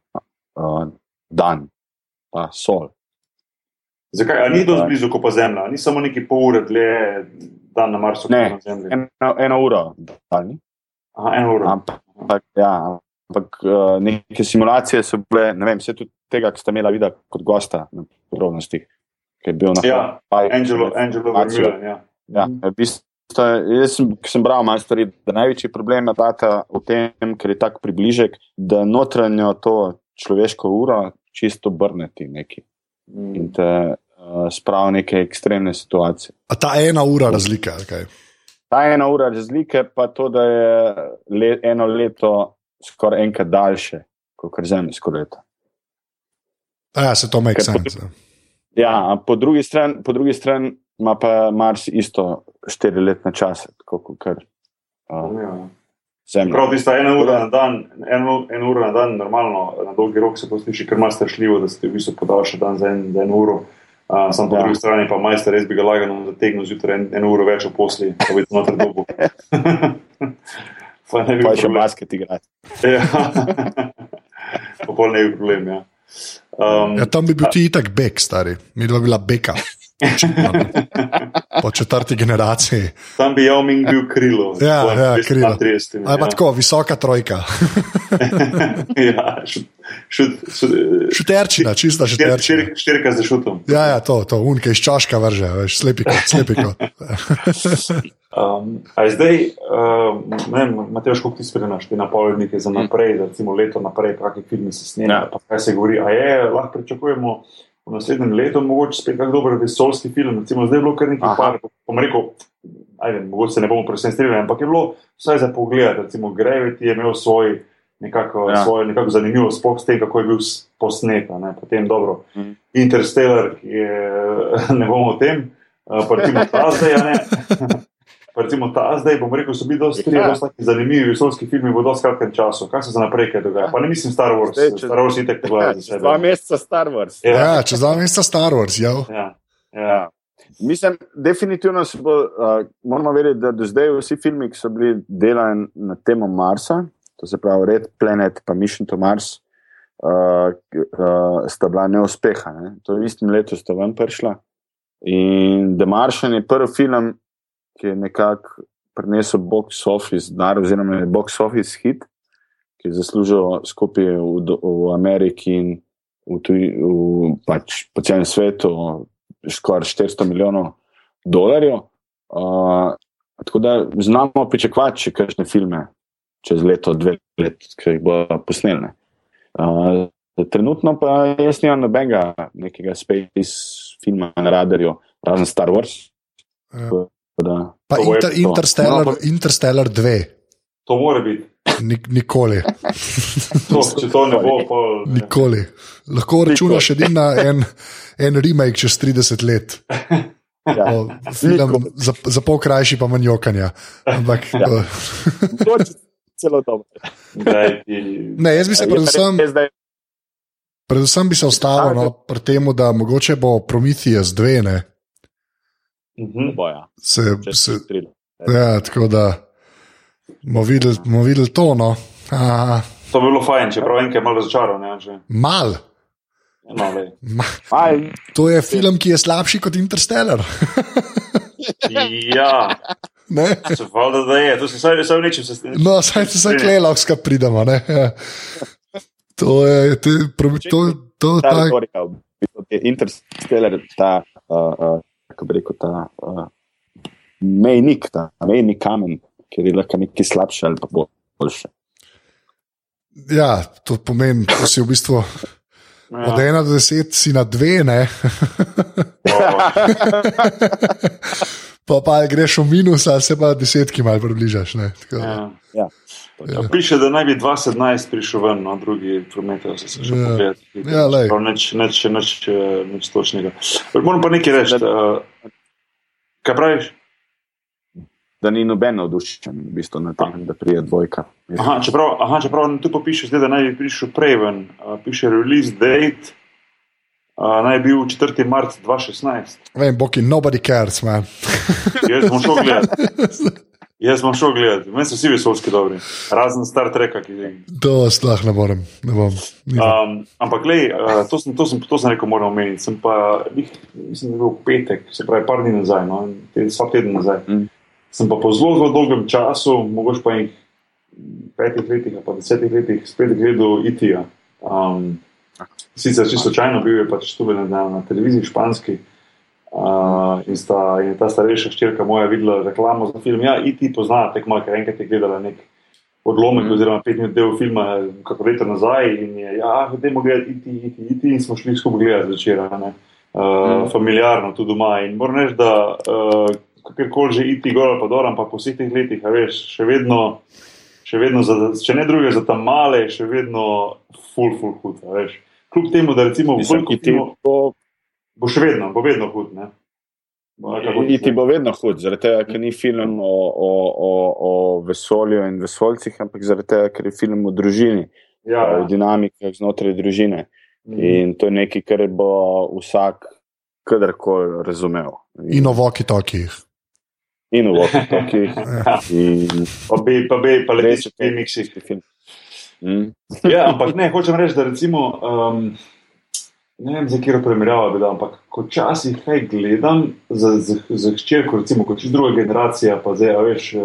uh, dan, pa sol. Zakaj? A ni dosti blizu, kot pa Zemlja, ni samo neki pol ure dlje dan na Marsu, kot Ne. na Zemlji. Eno, eno uro, dan, Aha, eno uro. ampak, ja, ampak uh, neke simulacije so bile, ne vem, vse tudi tega, ki ste imeli videti kot gosta na podrobnostih, ki je bil na Ja, Hawaiiu. Angelo, Angelo. Vermeulen, ja. Ja, v bistvu, jaz sem, sem bral malo stvari, da največji problem je data v tem, ker je tako približek, da notranjo to človeško uro čisto obrneti neki in Mm. te uh, spravi neke ekstremne situacije. A ta ena ura razlike, kaj? Ta ena ura razlike pa to, da je le, eno leto skoraj enkrat daljše kot zemljsko leto. Ja, se to po- sense. ja. A po drugi strani po drugi strani ima pa Mars isto štiri letne čase, tako kot kar, uh, Zanimivo. Zemlja. Prav tista ena ura na dan, eno, eno uro na dan, normalno, na dolgi rok se to sliši kar malo strašljivo, da se ti v bistvu podaljša dan za, en, za eno uro. Uh, sam po Ja. ja. drugi strani pa majster res bi ga lagano zategnil zjutraj en, eno uro več v posli, pa bi noter dobu. pa ne bi Pa bil še basket igrati. Ja. Popoln ne bi problem, ja. Um, Ja, tam bi bil ti itak bek, stari, mi dva bila beka. Po četrti generaciji. tam bi Yao Ming bil krilo. Ja, svojim ja, 230, krilo. Ali pa ja. tako, visoka trojka. ja, šut, šut, šut, Šuterčina, čista šuterčina. štir, štirka za šutom. Ja, ja, to, to, unke iz čaška vrže, veš, slepiko, slepiko. Um, a zdaj, uh, ne vem, Matej, kako ti spremljaš te napovednike za naprej, za recimo leto naprej, kakšni filmi se snemajo, Ja. pa kaj se govori. A je, lahko pričakujemo v naslednjem letu mogoče spet kak dober vesoljski film. Recimo, zdaj je bilo kar nekaj Aha. par, bom rekel, ajde, mogoče se ne bomo presenetili, ampak je bilo vsaj za pogled. Recimo, Gravity je imel svoj. Nekako, Ja. ja. svojo, nekako zanimivo, sploh s tem, kako je bil posnet. ne. Potem, dobro, Mhm. Interstellar, ki je, ne bomo o tem, uh, pa recimo ta zdaj, a ne. pa recimo ta zdaj, bom rekel, so bili dosti trije, Ja. dosti zanimivi vesoljski filmi v dosti kratkem času. Kaj se za naprej kaj dogaja? Pa ne mislim Star Wars, Zdaj, če- Star Wars itek pogledaj za Čez sebe. dva meseca Star Wars. Ja. Ja, čez dva meseca Star Wars, ja. Ja, ja. Mislim, definitivno se bo, uh, moramo vedeti, da do zdaj vsi filmi, ki so bili delani na temo Marsa, to se pravi Red Planet in Mission to Mars, uh, uh, sta bila neuspeha. Ne? To je v istem letu sta ven prišla. In The Martian je prvi film, ki je nekako prinesel box office, denar, oziroma box office hit, ki je zaslužil skupaj v, v Ameriki in v, tuji, v, pač po celem svetu skoraj 400 milijonov dolarjev. Uh, tako da znamo pričakovati še kakšne filme čez leto, dve let, ki jih bo posnelne. Uh, trenutno pa jaz nimam nobenega nekega space filma na radarju, razen Star Wars. Ja. Da, Pa inter. Interstellar, No, Interstellar 2, To mora biti. Nik, nikoli, To, če to ne bo, pol. nikoli. Lahko računaš edino na en, en remake čez 30 let. ja. O, film za, za pol krajši pa manj jokanja. Ampak, Ja. ja. To je celo dobro. Daj ti. ne, jaz bi se predvsem, da je- predvsem bi se ustavil no, pri tem, da mogoče bo Prometheus 2, ne, Mhm. boja. se, tri. ja, tako da bomo videli, bomo videli to. No. A, To bi bilo fajn, čeprav enkrat je malo razočaral. že. mal. No, lej. Ma, to je film, ki je slabši kot Interstellar. Ja, Ne? se valjda, da je. To se vsaj vsaj v nečem se strinja. No, saj se vse klejlo, skap pridemo. Ne? Ja. To je, te, to, to, ta ta, retorika, v bistvu, je Interstellar, ta, uh, uh, kako bi rekel, ta uh, mejnik, ta mejni kamen, ker je lahko nekaj slabše ali pa bo- boljše. ja, to pomeni, da si v bistvu od Ja. 1 do 10 si na 2, ne? pa, pa greš v minus, ali se pa desetki malo približaš. Ne? Ja. Ja. Ja, piše, da naj bi 2017 prišel ven, no, drugi prometov se še Ja. pogledati. Ja, lej. Nič, nič, eh, nič točnega. Moram pa nekaj reči. Uh, kaj praviš? Da ni noben navdušen v bistvu na tem, da prije dvojka. Aha, čeprav, aha, čeprav tu pa piše, zdaj, da naj bi prišel prej ven. Uh, piše release date, uh, naj bi bil 4. marc 2016. Vem, boki, nobody cares, man. Jaz bom šel gledat. Jaz bom šel gledat. Meni so vsi vesolski dobri, razen Star Treka, ki je. To sploh ne morem. Ne bom. Um, ampak, glej, uh, to, sem, to, sem, to sem rekel, moram omeniti. Sem pa, lih, mislim, da je bil petek, se pravi, par dni nazaj, no, vsak teden nazaj. Mm. Sem pa po zelo, zelo dolgem času, mogoče pa jih petih letih, ali pa desetih letih, spet gledal IT-ja. Um, sicer čisto slučajno bil je pač tu na, na televiziji španski. Uh, in, sta, in je ta starejša ščirka moja videla reklamo za film. Ja, IT pozna, tekmo, ker enkrat je gledala nek odlomek, Mm. mm. oziroma pet minut del filma, kako leto nazaj. In je, ja, gremo gledati IT, IT, IT, in smo šli skupaj gledati zvečer. ne. Uh, Mm. mm. Familiarno, tudi doma. In moram reči, da uh, kakorkoli že IT gor ali pa dol, ampak po vseh teh letih, veš, še vedno, še vedno za, če ne druge, za tam male, še vedno full, full hud. Kljub temu, da recimo v Mislim, veliko iti filmov bo, še vedno, bo vedno hud. Ne? Bo, kako ti bo vedno hud, zaradi tega, ker ni film o, o, o, o vesolju in vesoljcih, ampak zaradi tega, ker je film o družini, Ja, o ja. dinamikah znotraj družine. Mhm. In to je nekaj, kar bo vsak kadarkoli razumel. In o voki-tokih. In v okih. In Pa bi, pa bi, pa je v to miksih. film. Mm. Ja, ampak ne, hočem reči, da recimo, um, ne vem, za kjer primerjava bi dal, ampak ko včasih kaj gledam za, za, za hčerko, recimo, kot čisto druga generacija, pa zdaj, a veš, uh,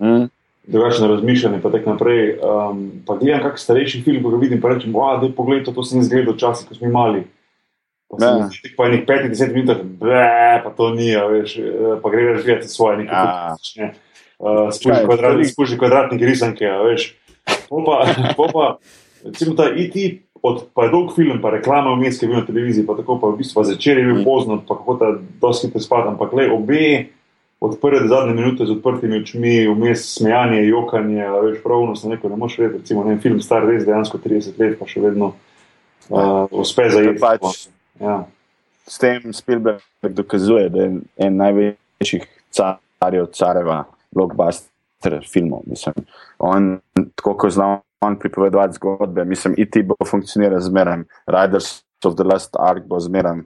Mm. drugačno razmišljanje, pa tako naprej. Um, pa gledam kak starejši film, ko ga vidim, pa rečem, wow, da je pogled, to, to sem jaz gledal včasih, ko smo jih mali. Pa sem Ja. yeah. pa enih 5-10 minut, bre, pa to ni, veš, eh, pa gre gledati svoje nekaj. Ja. Ja. Uh, spuži, stvari- spuži kvadratnik risanke, a veš. Po pa, po pa, recimo ta IT, od, pa je dolg film, pa reklame vmes, ki je bil na televiziji, pa tako pa v bistvu zvečer je bil Mm. pozno, pa kako ta dosti te spat, ampak le obe od prve do zadnje minute z odprtimi očmi, vmes smejanje, jokanje, a veš, pravno se neko ne moš vedeti, recimo, ne, film star res dejansko 30 let, pa še vedno uh, uspe zajeti. Pač, Ja. s tem Spielberg dokazuje, da je en največjih Darjo Careva, blockbuster filmov. Mislim, on, tako kot znamo on pripovedovati zgodbe, mislim, IT bo funkcioniral zmeraj, Riders of the Last Ark bo zmeraj,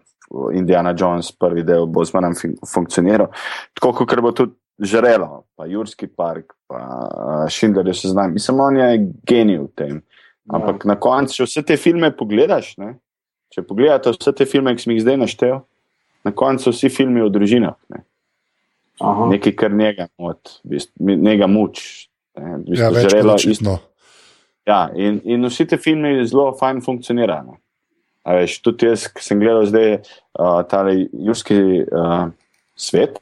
Indiana Jones, prvi del bo zmeraj funkcioniral. Tako kot bo tudi Žrelo, pa Jurski park, pa Schindler, se znam. Mislim, on je genij v tem. Ampak ja. na koncu, če vse te filme pogledaš, ne, če pogledaš vse te filme, ki sem jih zdaj naštel, na koncu vsi filmi o družinah. Ne. Nekaj, kar njega, mod, njega muč. Ne, ja, žrelo, isto. Ja, in, in vsi ti filmi zelo fajn funkcionirajo. Veš, tudi jaz, ki sem gledal zdaj uh, ta jurski uh, svet,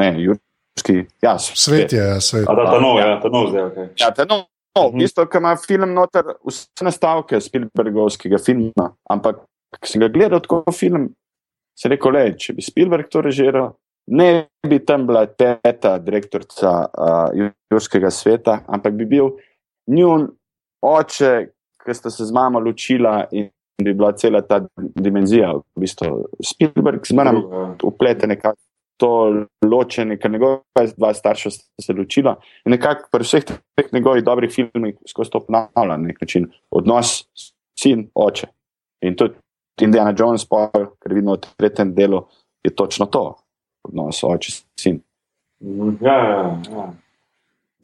ne, jurski, ja, svet. Svet je, ja, svet. A, da, ta nov, ja, ta nov zdaj, ok. Ja, ta nov. No, mhm. Isto, ki ima film noter, vse nastavke Spielbergovskega filma, ampak ko sem ga gledal kot film, se rekel, le, če bi Spielberg to režiral, ne bi tam bila teta, direktorica uh, Jurskega sveta, ampak bi bil njun oče, ki sta se z mamo ločila in bi bila cela ta dimenzija. V bistvu Spielberg z menem uplete nekako to ločenje, ker njegova dva starša sta se ločila in nekako pri vseh teh njegovih dobrih filmih skozi to ponavlja na nek način odnos sin, oče. In tudi Indiana Jones, ker vidimo v tretjem delu, je točno to, odnos oče, sin. Ja, ja, ja.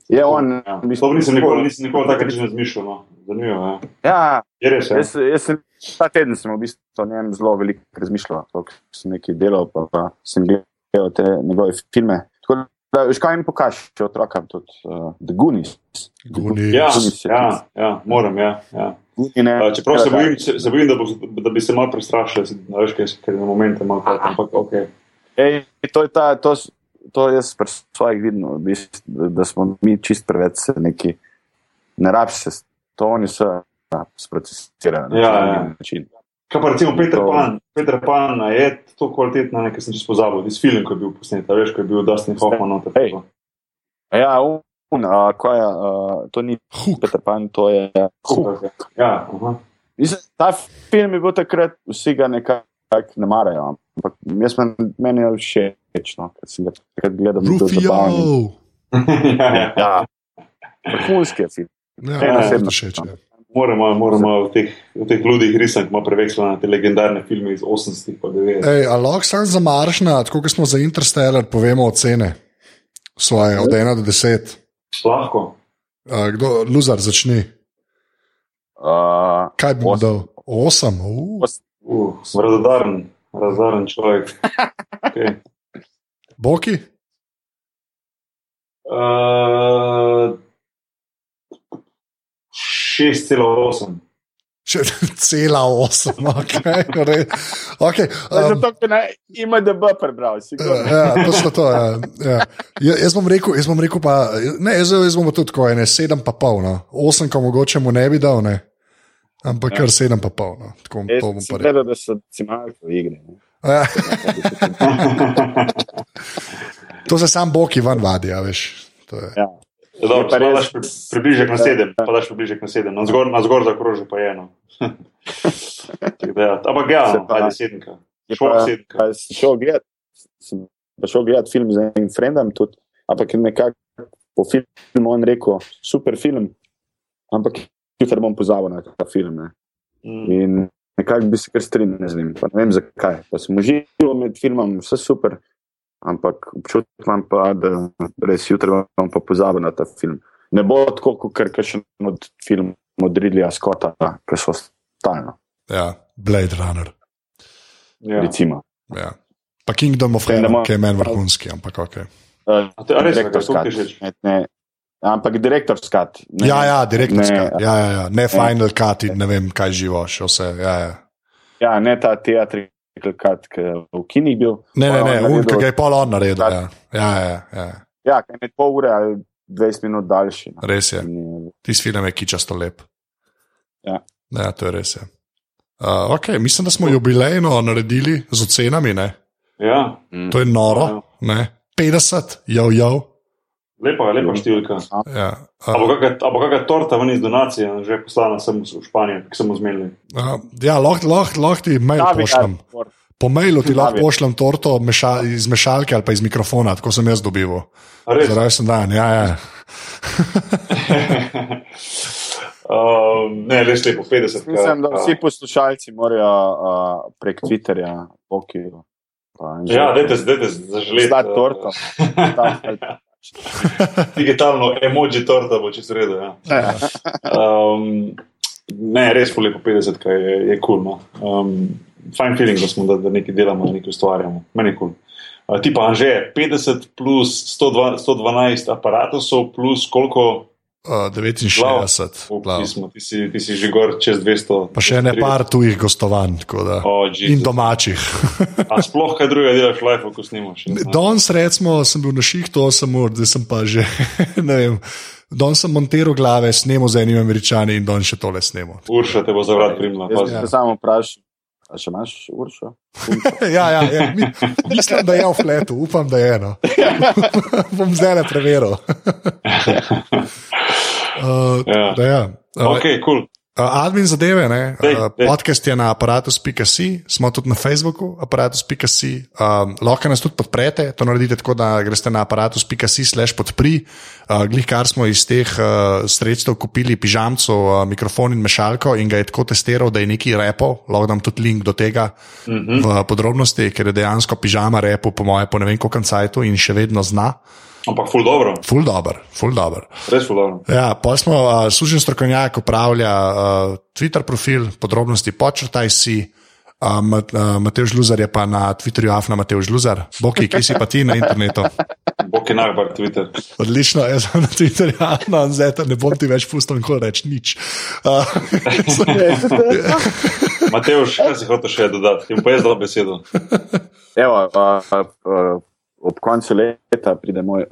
Je on. Ja. Mislim, nisem nikoli, nisem nikoli tako reči razmišljal. No. Zanimivo je. Ja. ja, je res. Ja. Jaz, jaz sem ta teden sem v bistvu o njem zelo veliko razmišljal. Sem nekaj delal, pa, pa sem gledal te njegove filme. Tako, da, veš, kaj jim pokažeš, če otrokam tudi uh, The Goonies. Goonies. Ja, ja, ja, moram. Ja, ja. Ne, uh, čeprav se bojim, se, se bojim da, bo, da bi se malo prestrašil, veš, kaj, ker je na momente malo. Ampak, okay. Ej, to je ta. To, to jaz pri svojih vidim, da smo mi čist preveč neki, ne rabiš se, to oni so sprocesirani ja, na ja. način. Kaj pa recimo Peter to... Pan, Peter Pan je to kvalitetno, nekaj sem čisto pozabil, iz filma, ko je bil posnet, veš, ko je bil Dustin Hoffman. Hey. Ja, un, a, kaj je, a, to ni Hook. Peter Pan, to je Hook. Ja, Mislim, ta film je bil takrat, vsi ga nekako ne marajo, ampak jaz meni je všeč všeč, no, ker si ga takrat gledal. Rufijo! ja, vrhunski je film. Ja, ja, ja, všeč, ja. Moramo, moramo v teh, teh ludih risankih malo prevečati te legendarne filme iz 80-ih in 90-ih. Ali lahko sam za Maršna, tako kot smo za Interstellar, povemo ocene svoje od 1 do 10? Lahko. Uh, kdo, Luzar, začni. Uh, Kaj bi mu dal? 8. Uh, Radodaren, radodaren človek. Okay. Boki? Uh, 6,8. Cela osem, okay, okay, um, zato ne ima, da bi prebral. Ja, to so to. Ja, ja. ja jaz bom rekel, jaz bom rekel pa, ne, jaz, jaz bom tudi tako, ne, sedem pa pol, no. osem, ko mogoče mu ne bi dal, ne. ampak ja. kar sedem pa pol. No. Tako, to bom pa rekel. Da so cimalke v igri. Ja. To se sam boki van vadi, ja, veš. Ja. Dobro, pa daš približek na sedem, pa daš približek na sedem, na zgor, na zgor za krože pa je eno. ja, ampak ja, sedemka. Šel sedemka. Šel gledat, šel gledat film z enim frendom tudi, ampak nekako po filmu on rekel, super film, ampak jutri bom pozabil na ta film. Ne. Mm. In nekako bi se kar strinjal z njim. Ne vem zakaj. Pa sem užival med filmom, vse super, ampak občutek imam pa, da res jutri bom pa pozabil na ta film. Ne bo tako, kot je še od filma od Ridleya Scotta, ki so stalno. Ja, Blade Runner. Ja. Recimo. Ja. Pa Kingdom of Heaven, ki je meni vrhunski, ampak ok. Uh, res, rektor, ne, Ampak direktor skat. Ne, ja, ja, direktor skat. Ja, ja, ja. Ne final cut, ne vem, kaj živo, še vse. Ja, ja. ja ne ta teatrical cut, ki je v kinih bil. Ne, ne, ne, un, ki ga je pol on naredil. Ja, ja, ja. Ja, ja kaj je pol ure ali 20 minut daljši. No. Res je. Tisti film je kičasto lep. Ja. ja, to je res. Je. Uh, okay, mislim, da smo jubilejno naredili z ocenami. Ne? Ja. To je noro. Ja. 50, jo, jo. Lepa, lepa številka. Ja. Ampak kakšna torta ven iz donacije, že poslana sem v Španijo, ki sem zmedli. Ja, lahko lah, lah ti mail pošljem. Po mailu ti lahko Pravi. pošljem torto meša, iz mešalke ali pa iz mikrofona, tako sem jaz dobival. Res? Zdaj sem dan, ja, ja. Uh, ne, res lepo, 50. Mislim, da vsi poslušalci morajo uh, prek Twitterja, Pokijo. Ja, dajte, dajte zaželeti. Zdaj torto. Digitalno emoji torta bo čez redo. Ja. Um, ne, res po lepo 50, kaj je, je. Cool, no. um, fajn feeling, da smo, da, da nekaj delamo, nekaj ustvarjamo. Meni je. Cool. Uh, ti pa Anže, 50 plus 102, 112 aparatov plus koliko? Uh, 69. Uh, glav. ti, smo, ti, si, ti si že gor čez 200. Pa še ne 230. par tujih gostovanj. tako da. Oh, In Jesus. domačih. A sploh kaj drugega delaš v life, ko snimaš? Danes, recimo, sem bil na šihtu 8 ur, zdaj sem pa že, ne vem. Danes sem montiral glave, snemo z enim američani in danes še tole snemo. Urša te bo za vrat primila. Jaz se samo vprašam, a še imaš uršo? ja, ja, ja, mi, mislim, da je v fletu, upam, da je eno. Bom zdaj le preveril. Uh, Ja. ja. uh, Ok, kul. Cool. Uh, admin zadeve, ne? Dej, Uh, dej. podcast je na aparatus.si, smo tudi na Facebooku, aparatus.si. Um, lahko nas tudi podprete, to naredite tako, da greste na aparatus.si slash podpri. Uh, glih kar smo iz teh uh, sredstev kupili pižamco, uh, mikrofon in mešalko in ga je tako testiral, da je neki repo, lahko dam tudi link do tega mm -hmm. v podrobnosti, ker je dejansko pižama repo, po moje, po ne vem koliko cajtu in še vedno zna. Ampak ful dobro, Ful dobr, ful dobr. res ful dobro. Ja, pa smo uh, služen strokovnjak, upravlja uh, Twitter profil, podrobnosti počrtaj si. Uh, Mat, uh, Matej Žluzar je pa na Twitterju, afna Matej Žluzar. Boki, kje si pa ti na internetu? Bog je nagbar Twitter. Odlično, jaz sem na Twitterju, afna Anzeta, ne bom ti več pustil nikoli reči nič. Uh, Mateoš, kaj si hotel še dodati? Jim pa jaz dal besedo. Evo, a, a, ob koncu leta pride, moj,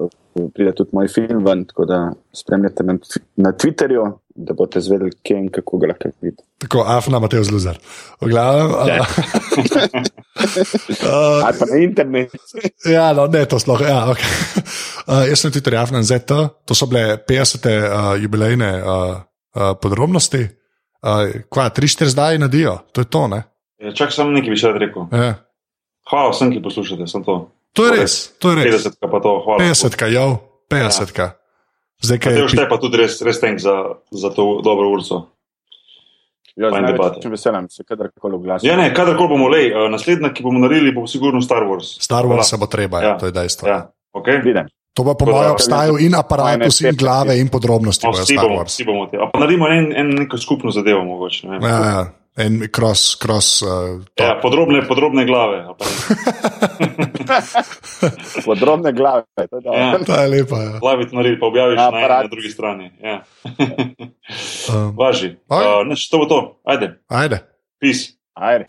pride tudi moj film ven, tako da spremljate me na Twitterju, da boste zvedeli, kje in kako ga lahko vidite. tako, afna Matej Žluzar. V glavnem. Ja. Uh, Ali pa na internetu. Ja, no, ne, to sploh. Ja, okay. uh, jaz sem Twitter javno ZT, to so bile 50. Uh, jubilejne uh, uh, podrobnosti. Uh, kva, 3-4 zdaj nadijo, to je to, ne? Ja, Čak sem nekaj bi še rad rekel. Ja. Hvala vsem, ki poslušate, sem to. To je res, to je res. 50 pa to, hvala. 50, jo, 50. Ja. Zdaj, kaj Mateoš, te pa tudi res, res tenk za, za to dobro urco. Ja, največjim veseljem se kadarkoli oglasim. Ja, ne, kadarkoli bomo lej, uh, naslednja, ki bomo naredili, bo sigurno Star Wars. Star Wars se bo treba, ja. Ja. to je dejstvo. Ja, ok. Pridem. To pa po mojem obstajal in aparatus, in glave, in podrobnosti. No, vsi Star bomo, Wars. vsi bomo te. A pa naredimo en, en neko skupno zadevo, mogoče. Ne vem. Ja, ja. En cross, cross. Uh, top. ja, podrobne, podrobne glave. podrobne glave. To je, da. ja. Ta je lepa. Ja. Glaviti naredi, pa objaviš na, na, eni, na drugi strani. Ja. um, Važi. Uh, neč, to bo to. Ajde. Ajde. Peace. Ajde.